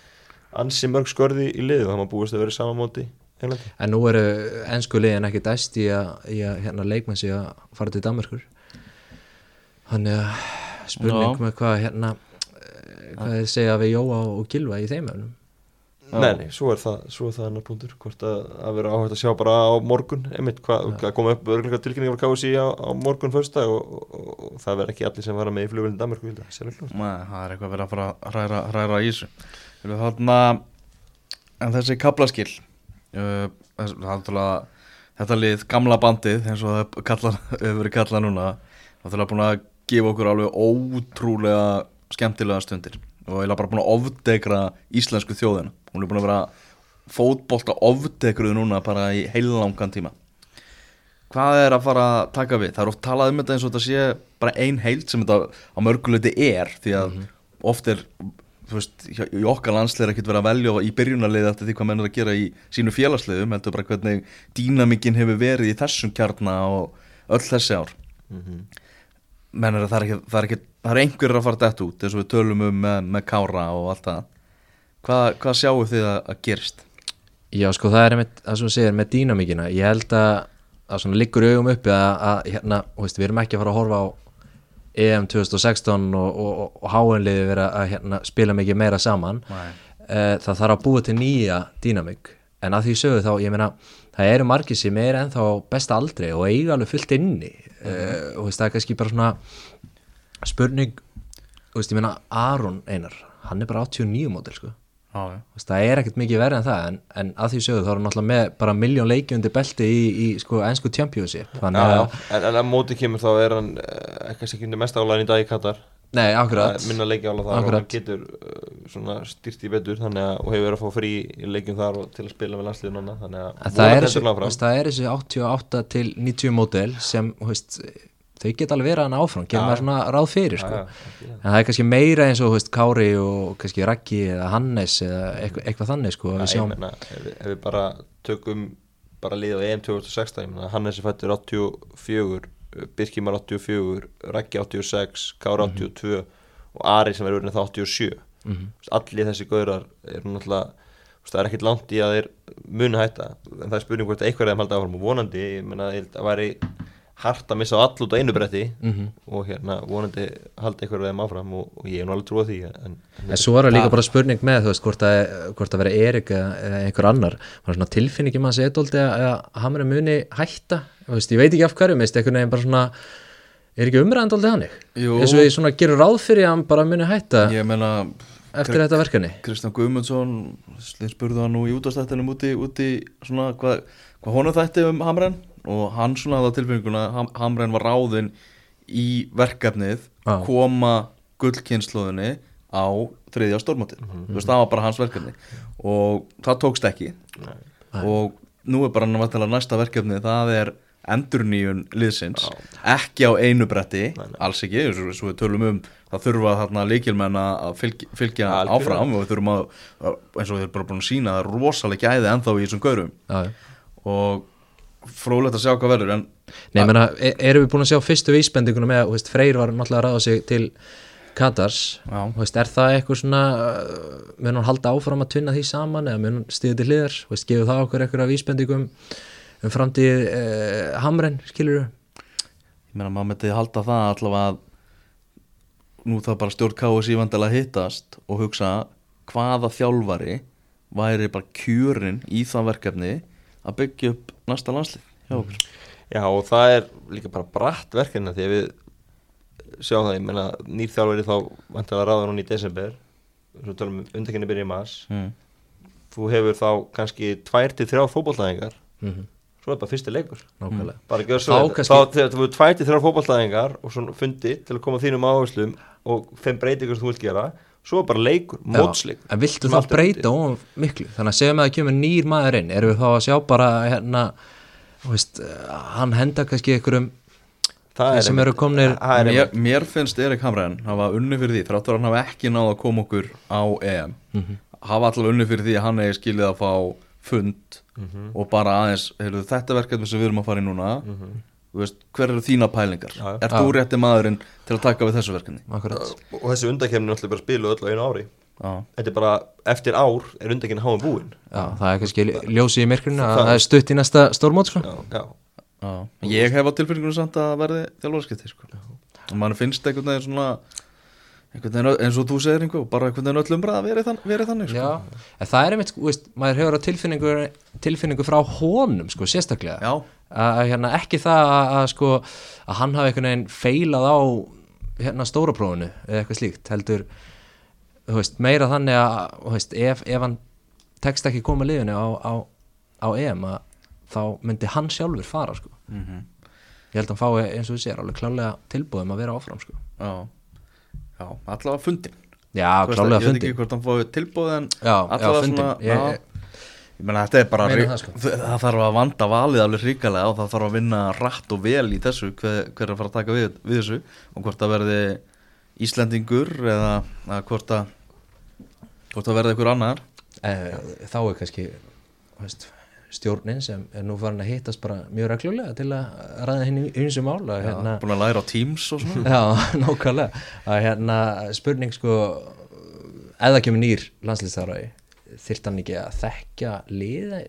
ansi mörg skörði í liðu og það maður búist að vera móti Englandi En nú eru ennsku liðin ekki dæst í að, í að hérna, leikmenn sig að fara til Danmarkur Þannig að spurning Já. með hvað hérna eh, hvað þið segja við Jóa og Gilva í þeim efnum Nei, nei, svo er það, svo er það annar punktur hvort að, að vera áhægt að sjá bara á morgun einmitt, hvað, hvað kom upp örgulega tilkynningar frá KSI á, á morgun fyrsta og, og, og, og það verður ekki allir sem fara með í flugvölinn Danmarku vilja, sérlega Nei, það er eitthvað að vera að fara að hræra, hræra í þessu. Erum þarna en þessi kaplaskil uh, þetta lið, gamla bandið eins og það kallað, hefur verið kallað núna náttúrulega búin að gefa okkur alveg ótrúlega skemmtilega stundir og eiginlega bara búin að ofdegra íslensku þjóðina hún er búin að vera fótbolta ofdegruð núna bara í heilangan tíma. Hvað er að fara að taka við? Það er oft talað um þetta eins og þetta sé bara ein heild sem þetta á mörguleiti er því að oft er þú veist, í okkar landsleir ekkert verið að velja í byrjunarlið eftir því hvað menn er að gera í sínu félagsliðum, heldur bara hvernig dýnamikinn hefur verið í þessum kjarna og öll þessi ár. Menn er að það er ekki, það er, ekki, það er einhverjir að fara dætt út eins og við tölum um með, með kára og allt það hvað, hvað sjáu þið að, að gerist? Já sko það er einmitt það sem þú segir með dýnamíkina. Ég held að, að svona liggur í augum uppi að, að hérna, veist, við erum ekki að fara að horfa á EM 2016 og, og, og, og háinliði vera að hérna, spila mikið meira saman. Nei. Eh, það þarf að búa til nýja dýnamík. En að því sögu þá, ég meina það eru margir sem er ennþá besta aldrei og eiga alveg fullt inni. Mm og veist, það er kannski bara svona spurning veist, ég meina Aron Einar hann er bara 89 mótil sko Já, já. Þú veist, það er ekkert mikið verið en það en, en að því sögðu þá er hann náttúrulega með bara miljón leiki undir belti í, í sko ennsku championship þannig Já, já, en, en að móti kemur þá er hann eh, eitthvað sem kemur mest álæðin í dag í Katar nei, akkurat minna leiki álæð þar Akkurat. og hann getur uh, svona styrt í betur þannig að og hefur verið að fá frí í leikjum þar og til að spila með landsliðun annað þannig að það er, þessi, heldur hann þú veist, það er þessi 88 til 90 módel sem þú veist, þau geta alveg verið hann áfram gerum maður svona ráð fyrir sko. en það er kannski meira eins og veist, Kári og kannski Raggi eða Hannes eða eitthvað, eitthvað þannig sko, að Já, við meina, ef, við- ef við bara tökum bara lið á EM 2016 ég meina, Hannes er fættur 84 Birkimar 84, Raggi 86 Kára 82 og Ari sem er verið það 87 mm -hmm. allir þessi gaurar er náttúrulega það er ekkert langt í að þeir muni hætta. En það er spurning hvort eitthvað er þeim halda áfram og vonandi, ég held að væri hart að missa all út á einu bretti Mhm. og hérna vonandi halda eitthvað þeim áfram og, og ég er nú alveg trúið því en, en svo er það líka bara spurning með þú veist, hvort að, hvort að vera Erik eða, eða einhver annar, maður svona tilfinningi maður sé eitthvað að, að hann er muni hætta. Veist, ég veit ekki af hverju, meist einhvern veginn bara svona er ekki umræðan dóldi hannig Jú. eins og ég svona gerur ráð fyrir að hann bara muni hætta Ég meina eftir þetta verkefni. Kristján Guðmundsson slið spurði hann nú í útastættinum úti, úti svona hvað hva honum þætti um Hamren og hann svona að Ham, Hamren var ráðinn í verkefnið Já. koma gullkynnslóðinni á þriðja stórmótið. Þú veist það var bara hans verkefni. Og það tókst ekki. Og nú er bara náttúrulega næsta verkefni það er endurníun liðsins. Ekki á einu bretti alls ekki, eins og eins og við tölum um það þurfa þarna líkilmenn að fylgja, fylgja áfram og við þurfum að að- eins og við erum bara búin að sína það rosalega gæði ennþá í þessum gaurum. Og frólægt að sjá hvað verður en Nei, menna, e- erum við búin að sjá fyrstu vísbendinguna með, þú veist, Freyr var náttúrulega að ráða sig til Katars, þú veist, er það eitthvað svona, uh, mun hann halda áfram að tvinna því saman eða mun hann stíða til hliðar, þú veist, gefur það okkur eitthvað vísbendingum um framtíð uh, Hamren, skilur ég meina maður myndi halda það allavega að nú það bara stjórn KSI vandilega hittast og hugsa hvaða þjálfari væri bara kjörin í það verkefni að byggja upp næsta landslið hjá okkur. Já og það er líka bara bratt verkefni því að við sjáum það, ég meina nýr þjálfari þá vantilega ráður hún í desember. Svo tölum við undakenni byrja í mars. Mm. þú hefur þá kannski tvær til þrjár fótballtæðingar Mhm. svo er bara fyrsti leikur. Nákvæmlega. Bara gjör Þá svo þetta. kannski- þá þegar þú hefur tvær til þrjár fótballtæðingar og svona fundi til að koma þínum áherslum og fimm breytingar sem þú vilt gera svo er bara leikur, mótsleikur en viltu þá allt er breyta of miklu? Þannig að segjum að það kemur nýr maður inn erum við þá að sjá bara hérna veist, hann henda kannski einhverjum Það þeir sem eru komnir- er mér, mér finnst Erik Hamræn hafa unni fyrir því þráttur hann hafa ekki náð að koma okkur á EM hafa allavega unni fyrir því að hann eigi skilið að fá fund og bara aðeins, heyrðu, þetta verkefni sem við erum að fara í núna. Þú veist, hver eru þína pælingar? Já, já. er þú rétti maðurinn til að taka við þessu verkefni? Akkurat. Og þessi undakefni er náttúrulega bara spiluð öll á einu ári. Já, þetta er bara, eftir ár er undakefni háum búin. Já, það er kannski ljósið í myrkrinu að Það- er stutt í næsta stórmót sko. já, já, já. ég hef á tilfinningunum samt að verði þjálfarskipti sko. og mann finnst einhvern veginn svona einhvern veginn, eins og þú segir einhver bara einhvern veginn öllum ræða verið, þann, verið þannig sko. Það er einmitt, sko, veist, maður hefur á tilfinningu, tilfinningu frá honum, sko, sérstaklega. Já, að hérna, ekki það að, að, sko, að hann hafi einhvern veginn feilað á hérna stóra prófunu eða eitthvað slíkt, heldur veist, meira þannig að veist, ef, ef hann tekst ekki koma liðinu á, á, á EM að þá myndi hann sjálfur fara sko. mm ég held að hann fái eins og þú sér alveg klálega tilbúðum að vera áfram sko. já. Já, allavega fundin já, klálega ég veit ekki hvort hann fóði tilbúð en já, já, fundin ég, er bara það, sko. það þarf að vanda valið alveg ríkalega og það þarf að vinna rætt og vel í þessu hver, hver er að fara að taka við, við þessu og hvort það verði Íslendingur eða, eða hvort að hvort það verði einhver annar. Eh, þá er kannski veist, stjórnin sem er nú farin að hittast bara mjög reglulega til að ræða henni eins og mál að, hérna, búin að læra á Teams og svona. Já, nákvæmlega. Að hérna spurning sko það kemur nýr landslýstaraði þyrft hann ekki að þekkja liða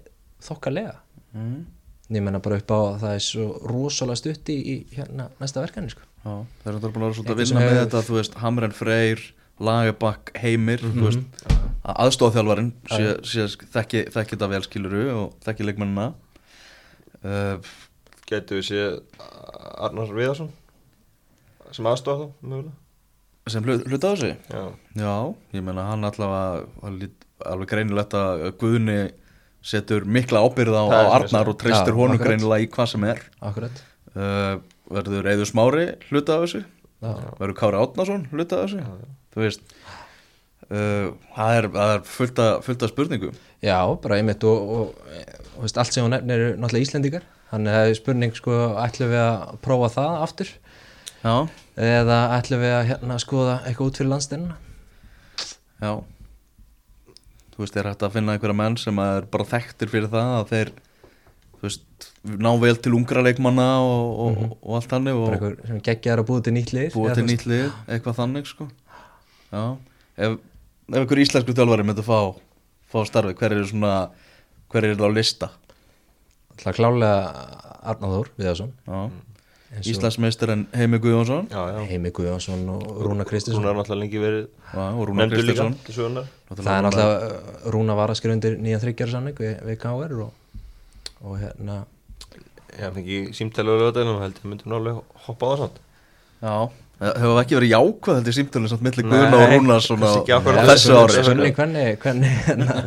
þokkalega? Mm. ég menna bara upp á að það er svo rosalega stutt í, hérna næsta verkefni sko. Já, þeir eru búin að vera svolítið að vinna með þetta, þú veist, Hamren Freyr, Lagerbakk, Heimir, þú veist, að aðstofþjálfarinn sé, sé, þekki, þekki þetta vel skiluru og þekki leikmennina. Uh, getur við séð Arnar Viðarsson sem aðstofa þá, mögulega? Sem hlut, hlut á þessu? já, Já, ég meina hann allavega, var lít- alveg greinilegt að Guðni setur mikla ábyrð á, á Arnar og treystir Já, honum akkurat. greinilega í hvað sem er. akkurat Uh, verður Eður Smári hlut á þessu? já. Verður Kári Átnason hlut á þessu? Þú veist, uh, það er, það er fullt, af, fullt af spurningum. Já, bara einmitt og, og, og veist, allt sem hún nefnir eru náttúrulega Íslendingar þannig að er spurning sko ætlum við að prófa það aftur Já, eða ætlum við að hérna skoða eitthvað út fyrir landsteinuna já. Þú veist, er hægt að finna einhverja menn sem er bara þekktir fyrir það að þeir, þú veist, ná vel til ungra leikmanna og, og, og allt þannig bara og eitthvað sem geggjar að búið til nýtt lið búa eða til nýtt lið, eitthvað þannig, sko. Já, ef, ef einhver íslensku þjálfari myndi fá, fá starfi, hver eru svona, hver eru það á lista? Það klálega Arnáður Viðarsson Og Íslandsmeistarinn Heimi Guðjónsson já, já Heimi Guðjónsson og Rúna Kristinsson er náttúrulega lengi verið og nefndur líka Kristinsson. Það er náttúrulega uh, Rúna var að skrifa undir nýja þryggjar samning við, við KR og, og hérna ég fengi símtælu á lögadeginu og held ég myndi nálega hoppa á það samt Já, hefur ekki verið jákvæð heldur símtölinn samt milli Nei, Guðna og Rúnar svona þessu ári. Hvernig, hvernig, hvernig hérna,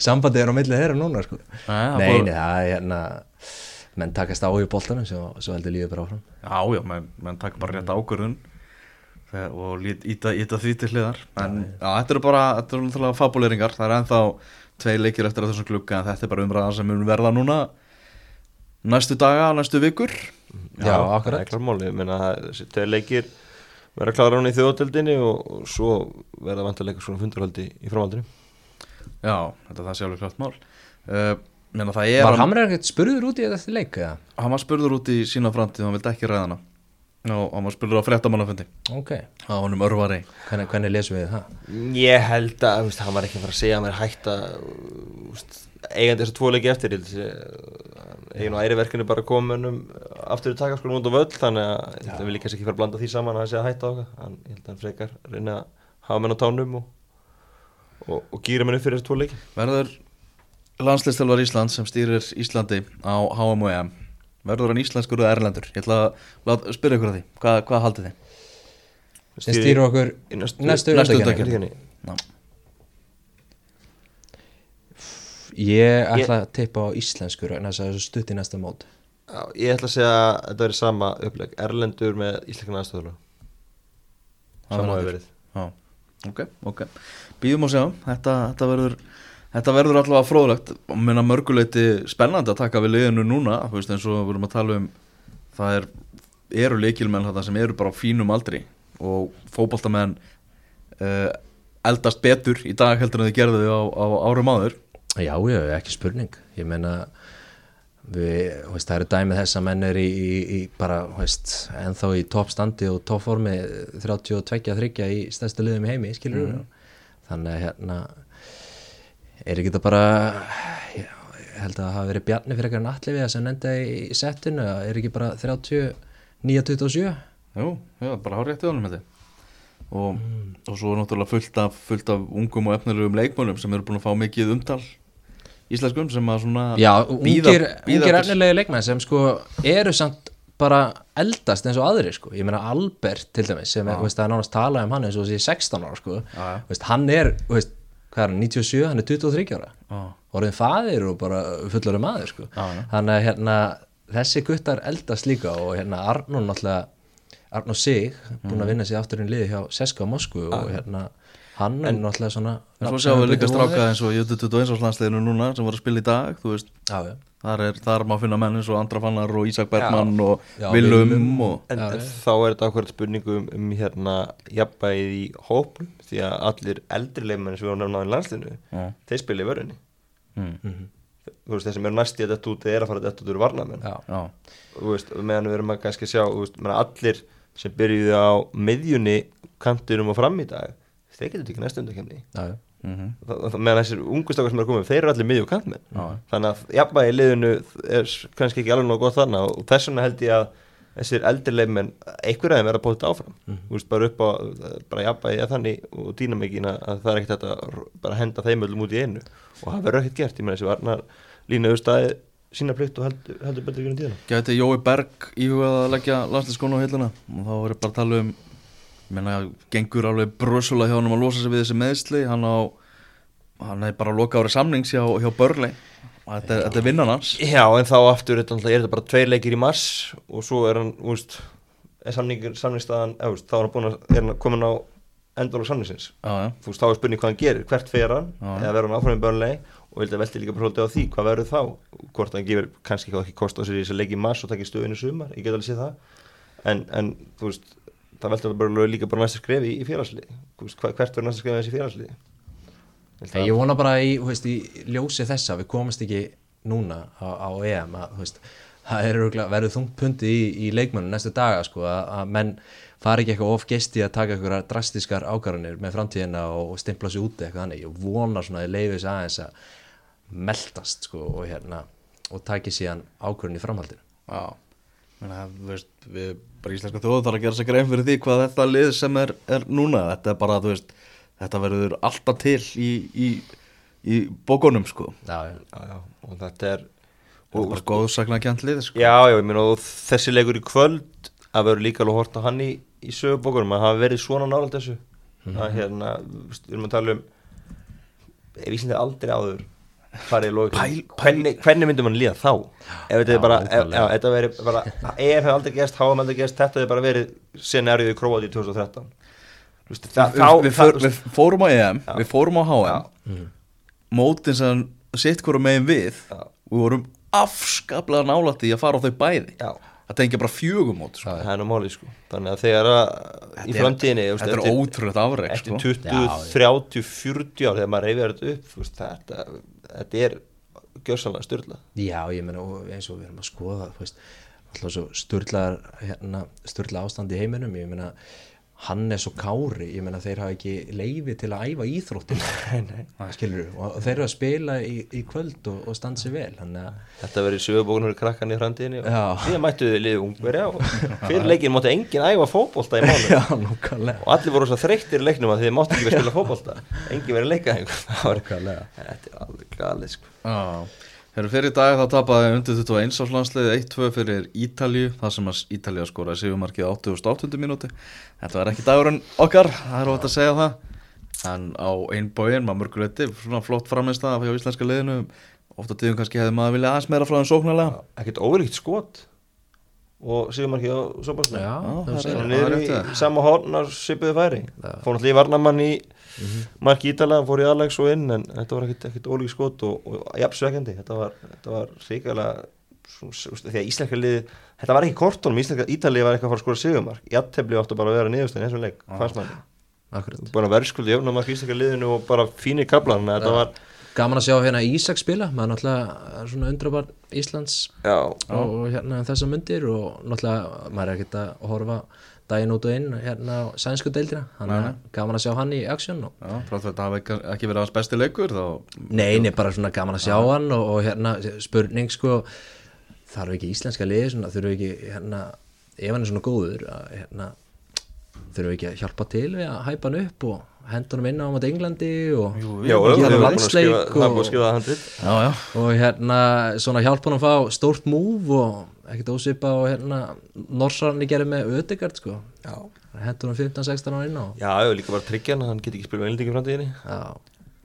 sambandið er á milli þeirra núna sko. Það nei, það er hérna menn takast á í boltanum svo, svo heldur lífið bara áfram. Já, já, menn, menn taka bara rétt ákvörðun og íta, íta því til hliðar. En já, þetta eru bara, þetta eru náttúrulega fabuleringar það er ennþá tvei leikir eftir þessum klukka en þetta er bara umræðan sem mun verða núna næstu daga, næstu vikur. Já, akkurat. er klármáli, ég meina það- þessi tveir leikir vera klára hún í þjóðatöldinni og, og svo verða vantarleika svona fundurhaldi í framhaldinu. Já, þetta er það sjálfur klart mál. Uh, Menna það er Var hann, Hamrar ekkert spurður út í þetta leik eða? hann var spurður út í sína framtíð hann vildi ekki ræða hana. Og hann var spurður á fréttamannafundi. Ok, á honum örvari. Hvernig, hvernig lesum við það? ég held að, veist, hann var ekki að fara að segja að mér hægt að eigandi þessu tvo leiki eftir ég held að eigin og æri verkinu bara komunum aftur í takaskólum út á völl þannig að að við líka ekki fara að blanda því saman að hann sé að hætta á okkar. Hann, ég held að hann frekar reyna að hafa menn á tánum og, og, og gýra menn upp fyrir þessu Verður landslistelvar Ísland sem stýrir Íslandi á HM og EM Verður hann íslenskur eða erlendur? Ég ætla að láta, spyrja ykkur að því. Hvað, hvað haldið þið? Sem stýrir okkur næstu, næstu næstu. Já. ég ætla að tippa á íslenskur en þess að þessu stutt í næsta mót. Já, ég ætla að segja að þetta verið sama uppleg Erlendur með íslenskana aðstöðulega Sama hefur verið. Já, ok, ok. Býðum að sjá, þetta, þetta verður Þetta verður allavega fróðlegt og minna mörguleiti spennandi að taka við liðinu núna veist eins og við erum að tala um það er, eru leikilmenn þetta sem eru bara á fínum aldri og fótboltamenn uh, eldast betur í dag heldur en þau gerðu á, á árum áður. Já, já, ekki spurning. Ég meina við, veist, það eru dæmið þess að menn er í, í, í bara, veist, ennþá í toppstandi og toppformi 32-30 í stærstu liðum í heimi, skilur mm. þannig að hérna er ekki þetta bara já, ég held að það hafi verið bjarni fyrir eitthvað við sem nefndi í settinu er ekki bara 39-27 Jú, já, bara hár rétt í honum og, og svo er náttúrulega fullt af, fullt af ungum og efnilegum leikmönum sem eru búin að fá mikið umtal íslenskum sem að svona Já, ungir, ungir efnilegi leikmenn sem sko eru samt bara eldast eins og aðri sko, ég meina Albert til dæmis sem er, veist, það er nánast talað um hann eins og þessi 16 ára sko, veist, hann er veist, hvað er hann, 97, hann er 23 ára. Já. orðin faðir og bara fullari maður sko, Já, já. þannig að hérna þessi guttar eldast líka og hérna Arnur náttúrulega, Arnur Sig búin að vinna sér aftur inn liði hjá Seska Moskvu og hérna hann er náttúrulega svona En svo sjáum við líka stráka eins og Jötu 21 árslandsleginu núna sem voru að spila í dag, þú veist. Já, já. Þar er, þar má finna menn eins og Andra Fannar og Ísak Bergmann og Já, og En, Já, en þá er þetta ákveður spurningu um, hérna jafnbæðið í hópum því að allir eldri leikmenn sem við varum nefnaði í landslinu Já. þeir spila í vörunni. Mm. þú veist þeir sem eru næst í að þetta út er að fara þetta út úr varnamenn Já, Já, þú veist, meðan við erum að kannski sjá þú veist, allir sem byrjuðu á miðjunni kantinum og fram í dag þeir getur ekki næstu undakemni mm meðan þessir ungu stakar sem eru komið þeir eru allir miðju og kantmenn Já. þannig að jafnvægi liðinu er kannski ekki alveg nóg gott þannig og þess vegna held ég að þessir eldri leifmenn einhver aðeins verða bótið áfram. Þú veist bara upp á bara jafnvægi að þannig og dýnamíkina að það er ekkert þetta að bara henda þeim öllum út í einu. Og það verður ekkert gert, ég meina þessi varnar lína auðvitaði sína plikt og heldur, heldur betur ekki um tíðina. Gæti Jói Berg íhugað að leggja landsliðskonu á hilluna? Og þá er bara að tala um ég meina, gengur alveg brösulega hjá hann að losa sig við þessi meðsli hann á hann er bara að loka árið samnings hjá, hjá Börley og þetta, er- þetta er vinnan hans. Já, en þá aftur er þetta bara tveir leikir í mars og svo er hann, veist er samningur, samningstaðan, þá er hann búin að er hann komin á endalók samningsins. Já, já, þú veist, þá er spurning hvað hann gerir, hvert fer hann? Já. eða verður hann áfram í börnlegi og vildi að velti líka bara svolítið á því, hvað verður þá? Hvort hann gefur kannski ekki kost á sér í þessi leik í mars og takki stöðinu sumar, ég get alveg séð það. En, en þú veist það veldur bara líka bara næsta skref í, í félagslið. Þú veist, hva- hvert verður næsta skref í þessi félagslið Hey, ég vona bara í, þú veist, í ljósi þessa við komast ekki núna á, á EM að, þú veist, það er verður þungt pundi í, í leikmönnum næstu daga sko, að, að menn fari ekki eitthvað of gesti að taka eitthvað drastískar ákvarðanir með framtíðina og, og stimpla sér úti eitthvað þannig, ég vona svona að ég leiði þess aðeins að meldast sko, og hérna og taki síðan ákvarðin í framhaldinu. Já veist, við bara íslenska þjóðu þarf að gera sér grein fyrir því hvað þetta lið sem er, er núna. Þetta er bara, þú veist, þetta verður alltaf til í, í, í bókunum sko. Já, já. já, og þetta er og bara góðsakna kjent lið sko. Já, já, ég meina og þessi leikur í kvöld að verður líka alveg hort á hann í, í sögubókunum. Að hafa verið svona nálægt þessu. Að hérna, við erum að tala um ef Íslandi aldrei áður hvernig, hvernig myndum mann líða þá ef þetta er bara, ef, já, þetta veri bara EF hefði aldrei gerst, HM aldrei gerst þetta hefði bara verið scenariðið í Króati í 2013 Þú veist, það, við, þá, við, það, við, fórum á EM, Já. við fórum á HM mótin sem sitt hverju megin við Já. við vorum afskaplega nálægt í að fara á þau bæði já, það tengja bara fjögumót sko. það er nú máli sko þannig að þegar að í er- framtíðinni þetta er ótrúlega afreg eftir sko. 20, Já, já. 30, 40 ár þegar maður reyfir þetta upp þú veist, þetta, er gjörsanlega styrla Já, ég meina og eins og við erum að skoða veist, alltaf svo sturlaðar hérna, sturla ástand í heiminum ég meina Hannes og Kári ég meina þeir hafa ekki leifi til að æfa íþróttin skilur og þeir eru að spila í, í kvöld og, og standa sér vel þannig að þetta verður sögubókunar krakkan í framtíðinni. Og Já. síðan mættu þið liðið ungverja og fyrir leikin mátti enginn æfa fótbolta í núkvæmlega og allir voru svo þreyttir í leiknum að þið mátti ekki verið spila fótbolta. Enginn verið að leika einhver Það var- Nákvæmlega. þetta er alveg galið sko. Þegar fyrir dag þá tapaði undir 21 áslandsliði 1-2 fyrir Ítalju það sem að Ítalja skoraði sigumarkið á 88. mínúti þetta var ekki dagurinn okkar það er óvægt að segja það. En á einn bóin, maður mörguleiti svona flott framist að hjá íslenska liðinu. Ofta tíðum kannski hefði maður vilja aðeins meira frá þeim sóknarlega. Ekkert óverlíkt skot og síðan markið á Sobarsnæ Já, Já, þú það segir er- Þannig það niður í sama hornar svipuðu færi. Fór náttúrulega í varnamann í marki ítalega, fór í Alex og inn en þetta var ekkert, ekkert ólík skot og, og jafnsveikandi, þetta var, þetta var ríkilega því að íslenska liði þetta var ekki kortunum, íslenska ítalið var eitthvað að fara að skora sigumark, jafntefli áttu bara að vera niðurstæðin eins og leik, fannst maður Akkurat. búin að verðskuldi jöfnumark íslenska liðinu og bara fínir að þetta var Gaman að sjá hérna Ísak spila maður náttúrulega er svona undrabar Íslands já, og, og hérna þessar myndir og náttúrulega maður er ekkert að horfa daginn út og inn hérna á sænsku deildina. Þannig að gaman að sjá hann í aksjón og Já, frá þetta hafi ekki- ekki verið hans besti leikur þá Nei, nei, bara svona gaman að sjá hann og, og hérna spurning sko þarf ekki íslenska liði svona, þurfum ekki hérna, ef hann er svona góður að, hérna, þurfum ekki að hjálpa til við að hæpa hann upp og hann inn á mát Englandi og, gera það er landsleik það er og- skrifa það handrit. Já, já, og hérna svona hjálpa hann að fá stórt múf og ekkert ósvipa og hérna Norsarni gerir með Ödegard sko. Já, hendur hann 15-16 á inn á. Já, já, líka bara tryggja hann hann geti ekki spilað með Englendingi framtíðinni. Já,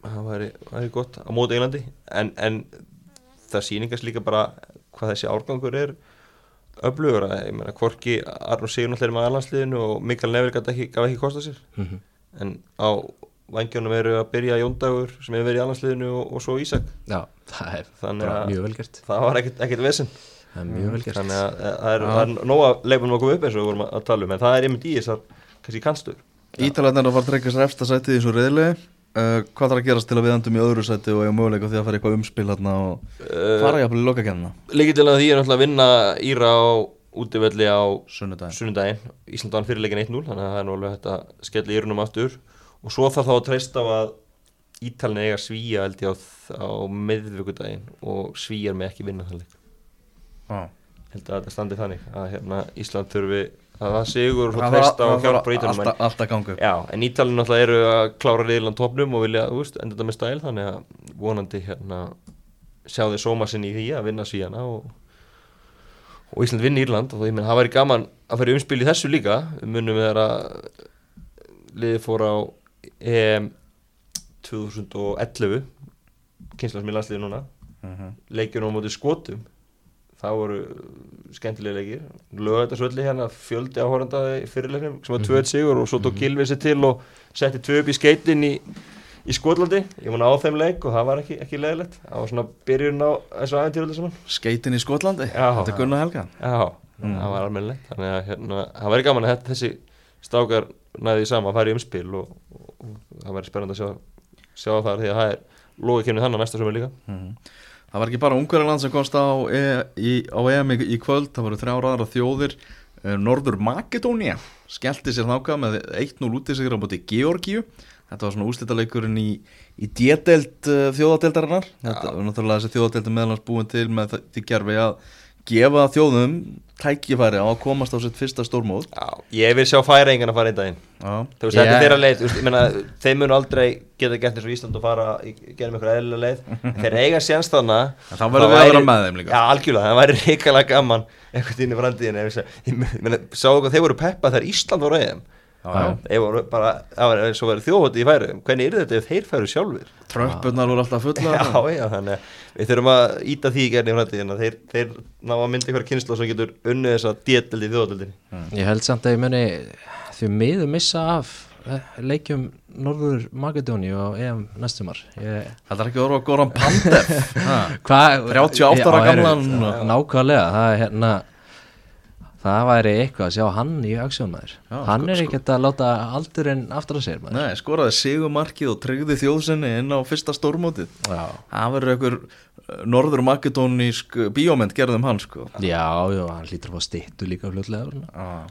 það væri, væri gott á móti Englandi. En, en það sýningast líka bara hvað þessi árgangur er öflugur. Að ég meina hvorki Arnur Sigur náttúrulega er með aðlandsliðinu og Mikael Neville gaf ekki, gaf ekki kosta sér. Mhm. En á vangjónum eru að byrja Jóndagur sem hefur verið í aðlandsliðinu og, og svo Ísak. Já það er Þannig bara mjög vel gert. það var ekkert, ekkert vesinn Það er mjög vel gert. Þannig að að það er, er nóga leifum að koma upp eins og við vorum að tala um en það er einmitt í þessar kannski kannstur Ítalarnir að fara að tryggja sér efsta sætið í þessu reyðlegi uh, Hvað þarf að gerast til að við endum í öðru sæti og ég möguleika á því að fara eitthvað umspil hérna og fara jafnvel í til að því er náttúrulega að vinna Íra á útivelli á Sunnudaginn. sunnudaginn, Ísland vann fyrirleikin 1-0 þannig að það er nú alveg hægt að skella í írunum aftur. Og svo þarf þá að treysta á að Ítalina eiga svíja held ég á, á miðvíkudaginn og svíjar með ekki vinna leik. Já. Held að þetta standi þannig að hérna, Ísland þurfi að það sigur og Það treysta á það þarf hjálp frá Ítalina alltaf, alltaf gangu Já, en Ítalina náttúrulega eru að klára liðlan topnum og vilja, veist, enda þetta með stæl þannig að vonandi hérna sjá þeir sóma sinni í því að vinna svíjana og, og Ísland vinna Írland og ég menn það væri gaman að fara í umspil í þessu líka. Munum við að liðið fór á EM 2011 kynslasmi landsliði núna. Mhm. leikjunum á móti skotum. Það voru skemmtilega leikir. Lögættasvöldi hérna fjöldi áhóranda í fyrirleiknum sem var 2-1 sigur og svo tók Gilvið sér til og setti 2 upp í skeitin í, í Skotlandi. Ég mun á þeim leik og það var ekki, ekki leðilegt það var svona byrjun á þessu aðeintýröldu saman. Skeitin í Skotlandi? Já. Þetta er Gunnar Helga. Já, það var almennilegt. Þannig að hérna, það væri gaman að þetta, þessi stákar næði saman að fara í umspil og, og, og það væri spennandi að sjá, sjá það því að það er lógikemni þannig næsta sem er líka. Mhm. Það var ekki bara Ungverjaland sem komst á, e í, á EM í, í kvöld, það voru þrjár aðra þjóðir. Eh, Norður Makedónia skellti sér þáka með 1-0 út í sig á bóti Georgíu þetta var svona úslitaleikurinn í, í D-deild uh, þjóðadeildarinnar. Þetta var náttúrulega þessi þjóðadeildi meðlans búin til með því gerfi að gefa þjóðum tækifæri á að komast á sitt fyrsta stórmóð já, ég vil sjá færingan að fara einn daginn. Já, Þú veist, þetta Ég- er þeirra leið, þú veist, ég meina, þeir munu aldrei geta gert eins og Ísland og fara í gerum eitthvað eðlilega leið, en þeir eiga séns þannig En þá verðum við að vera með þeim líka. Já, algjörlega, það væri reikalega gaman eitthvað inn í framtíðin sáu hvað þeir voru peppa þegar Ísland voru eða það var eins og verið þjóðhótti í færi hvernig er þetta ef þeir færu sjálfur Tröppurnar voru alltaf fulla Já, já, þannig að við þurfum að íta því að þeir, þeir ná að mynda ykkur kynslu sem getur unnið þessa djetildi í þjóðhóttildinni Ég held samt að ég muni því miður missa af eh, leikjum Norður Makedóni og EM næstumar ég, Þetta er ekki orða Goran Pandev. Ha. Hva, 38 ára gamlan Nákvæmlega, það er hérna Það væri eitthvað að sjá hann í aksjón maður. Já, Hann sko- er ekkert að láta aldurinn aftur að sér maður. Nei, skoraði sigumarkið og tryggði þjóðsenni inn á fyrsta stórmótið. Já, Það verður einhver uh, norður makedónísk bíómynd gerðum hann sko. Já, já, hann hlýtur að fá stittu líka ah.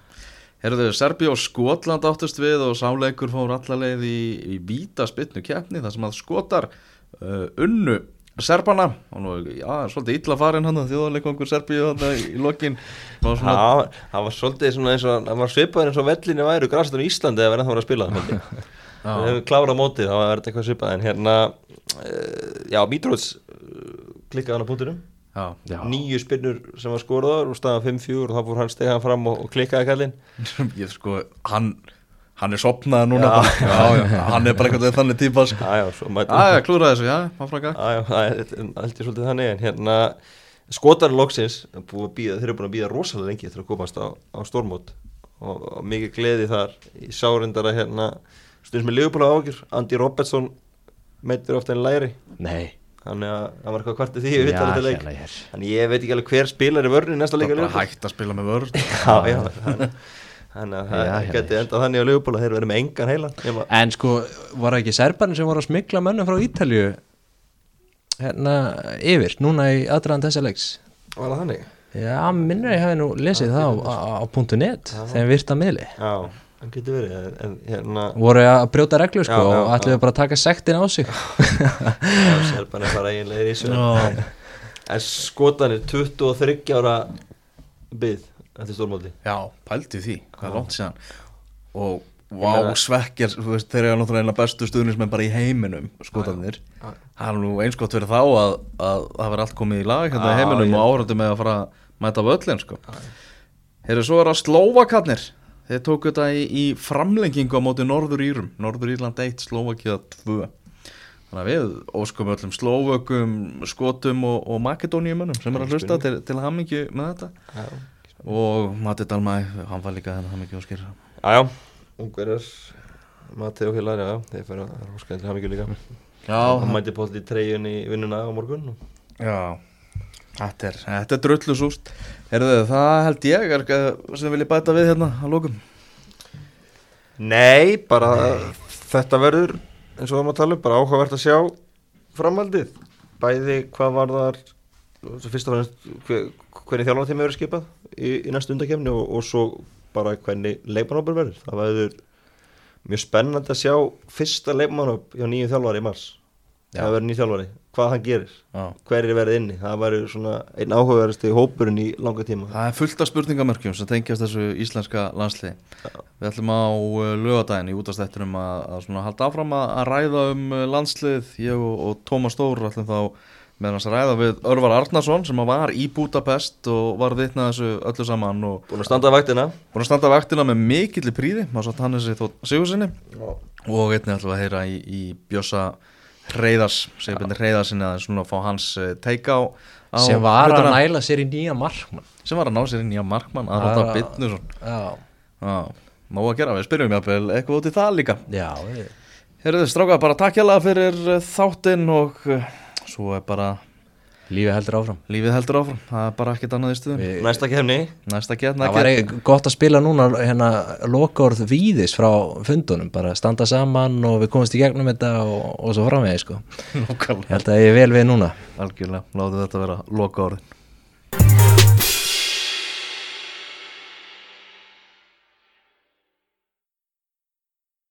Herðu, Serbi og Skotland áttust við og sáleikur fór allaleið í, í víta spytnu keppni þar sem að Skotar uh, unnu Serbana. Og nú, já, svolítið illa farin hann þjóðleikongur Serbíu þarna í lokin. Og svona, Já, það var svolítið svona eins og það var svipaður eins og vellinni væru græstur í Íslandi eða verið það var að spila það hefum klárað mótið, þá var þetta eitthvað svipað en hérna, uh, já, Mítrúts uh, klikkaði hann á Já. nýju spinnur sem var skoraður og staðan 5-4 og þá fór hann stegað fram og, og klikkaði kallinn. Ég sko, hann hann er sopnaði núna Já. bara, já, já, hann er bara veginn þannig típa sko. Já, já, svo mætum já, já, klúraði þessu, já, maður já, það er svolítið þannig en hérna skotar loksins er búið að býða, þeir eru búin að býða rosalega lengi til að komast á, á stórmót og, og mikið gleði þar. Í sárindar að hérna stundum með liðbúla ágjur, Andy Robertson meittur ofta en læri. Nei, þannig að það var eitthvað kvartið því við já, vitað þetta leik. hérna hér. Þannig ég veit ekki alveg hver spilar í vörni næsta leik bara hægt að spila með vörð Já, já, þannig að það geti endað þannig á liðbúla þeir verið með engan heila. Nema, En sko, var það ekki serbarinn sem voru að smikla mönnum frá Ítalju hérna yfir, núna í aðdraðan þessa leiks? Var það þannig? Já, minnur ég hafi nú lesið það á, á, á .net þegar virta miðli. Já, það getur verið en, hérna voru að brjóta reglu sko Já, já, og ætluðu bara að taka sektin á sig. Já, Serban er bara eiginlega í þessu. En skotan er 23 ára byggð eftir stórmóti. Já, pældi því, hvað er langt síðan. Og vá, svekkjar þeir eru náttúrulega bestu stuðnismenn bara í heiminum skotanir, Já. það er nú eins gott fyrir þá að, að það verði allt komið í lag hérna í Já, heiminum ég- og árandi með að fara að mæta völlin sko. Heyrðu, svo er að Slóvakarnir. Þeir tóku þetta í, í framlengingu á móti Norður Írum, Norður Írland 1 Slóvakia 2 þannig að við óskum öllum Slóvökum skotum og, og Makedóniumönnum sem er að hlusta til, til hamingju með þetta. Já, og Matti Dalmæ, hann var líka þennan hamingju og skýra já, ungverjar Mati og félagar, já, þeir fyrir að hóska til hamingju líka. Já, Hann mæti pólt í treyjun í vinnuna á morgun já. Þetta er, þetta er drullusúst Herðu, það held ég er sem vilja bæta við hérna að lókum Nei, bara þetta verður eins og það maður tala um, bara áhugavert að sjá framhaldið. Bæði hvað var þar fyrst og fremst hver, hvernig þjálfartími verður skipað í, í næstu undakefni og, og svo bara hvernig leikmannhópur verður það verður mjög spennandi að sjá fyrsta leikmannhóp hjá nýju þjálfari í mars Já. það verður nýju þjálfari, hvað hann gerir Já. hverjir verður inni, það verður svona einn áhugaverðasti hópurinn í langa tíma Það er fullt af spurningamörkjum sem tengjast þessu íslenska landsliði. Við ætlum á uh, lögadaginn í útastættinum að, að halda áfram að, að ræða um uh, landslið. Ég og, og Tómas Stór ætlum þá meðan að ræða við Örvar Arnarsson sem að var í Budapest og var vitnað þessu öllu saman og búin að standa að vaktina. búin að standa vaktina með mikilli príði. Má satt hann þessi þótt Sigursinni og einnig við að heyra í, í Bjössa Reyðars, Sigurbjörn Reyðarsinni að svona fá hans uh, teika á, á sem var að hlutina. næla sér í nýja markmann. Sem var að ná sér inn í að markmann að Það ráta að- Já, Já, nóg að gera, við spyrjum jáfnvel eitthvað út í það líka. Já Herðu, stráka, bara takk hérlega fyrir eh, þáttinn og uh, svo er bara lífið heldur áfram. Lífið heldur áfram, það er bara ekkert annað í stuðum Við- næsta kefni Næsta getna Það var ekki gott að spila núna hérna lokaorð víðis frá fundunum bara standa saman og við komumst í gegnum þetta og, og svo framvegi sko. Nákvæmlega, Ég held að ég er vel við núna. Algjörlega, látum þetta vera loka orðin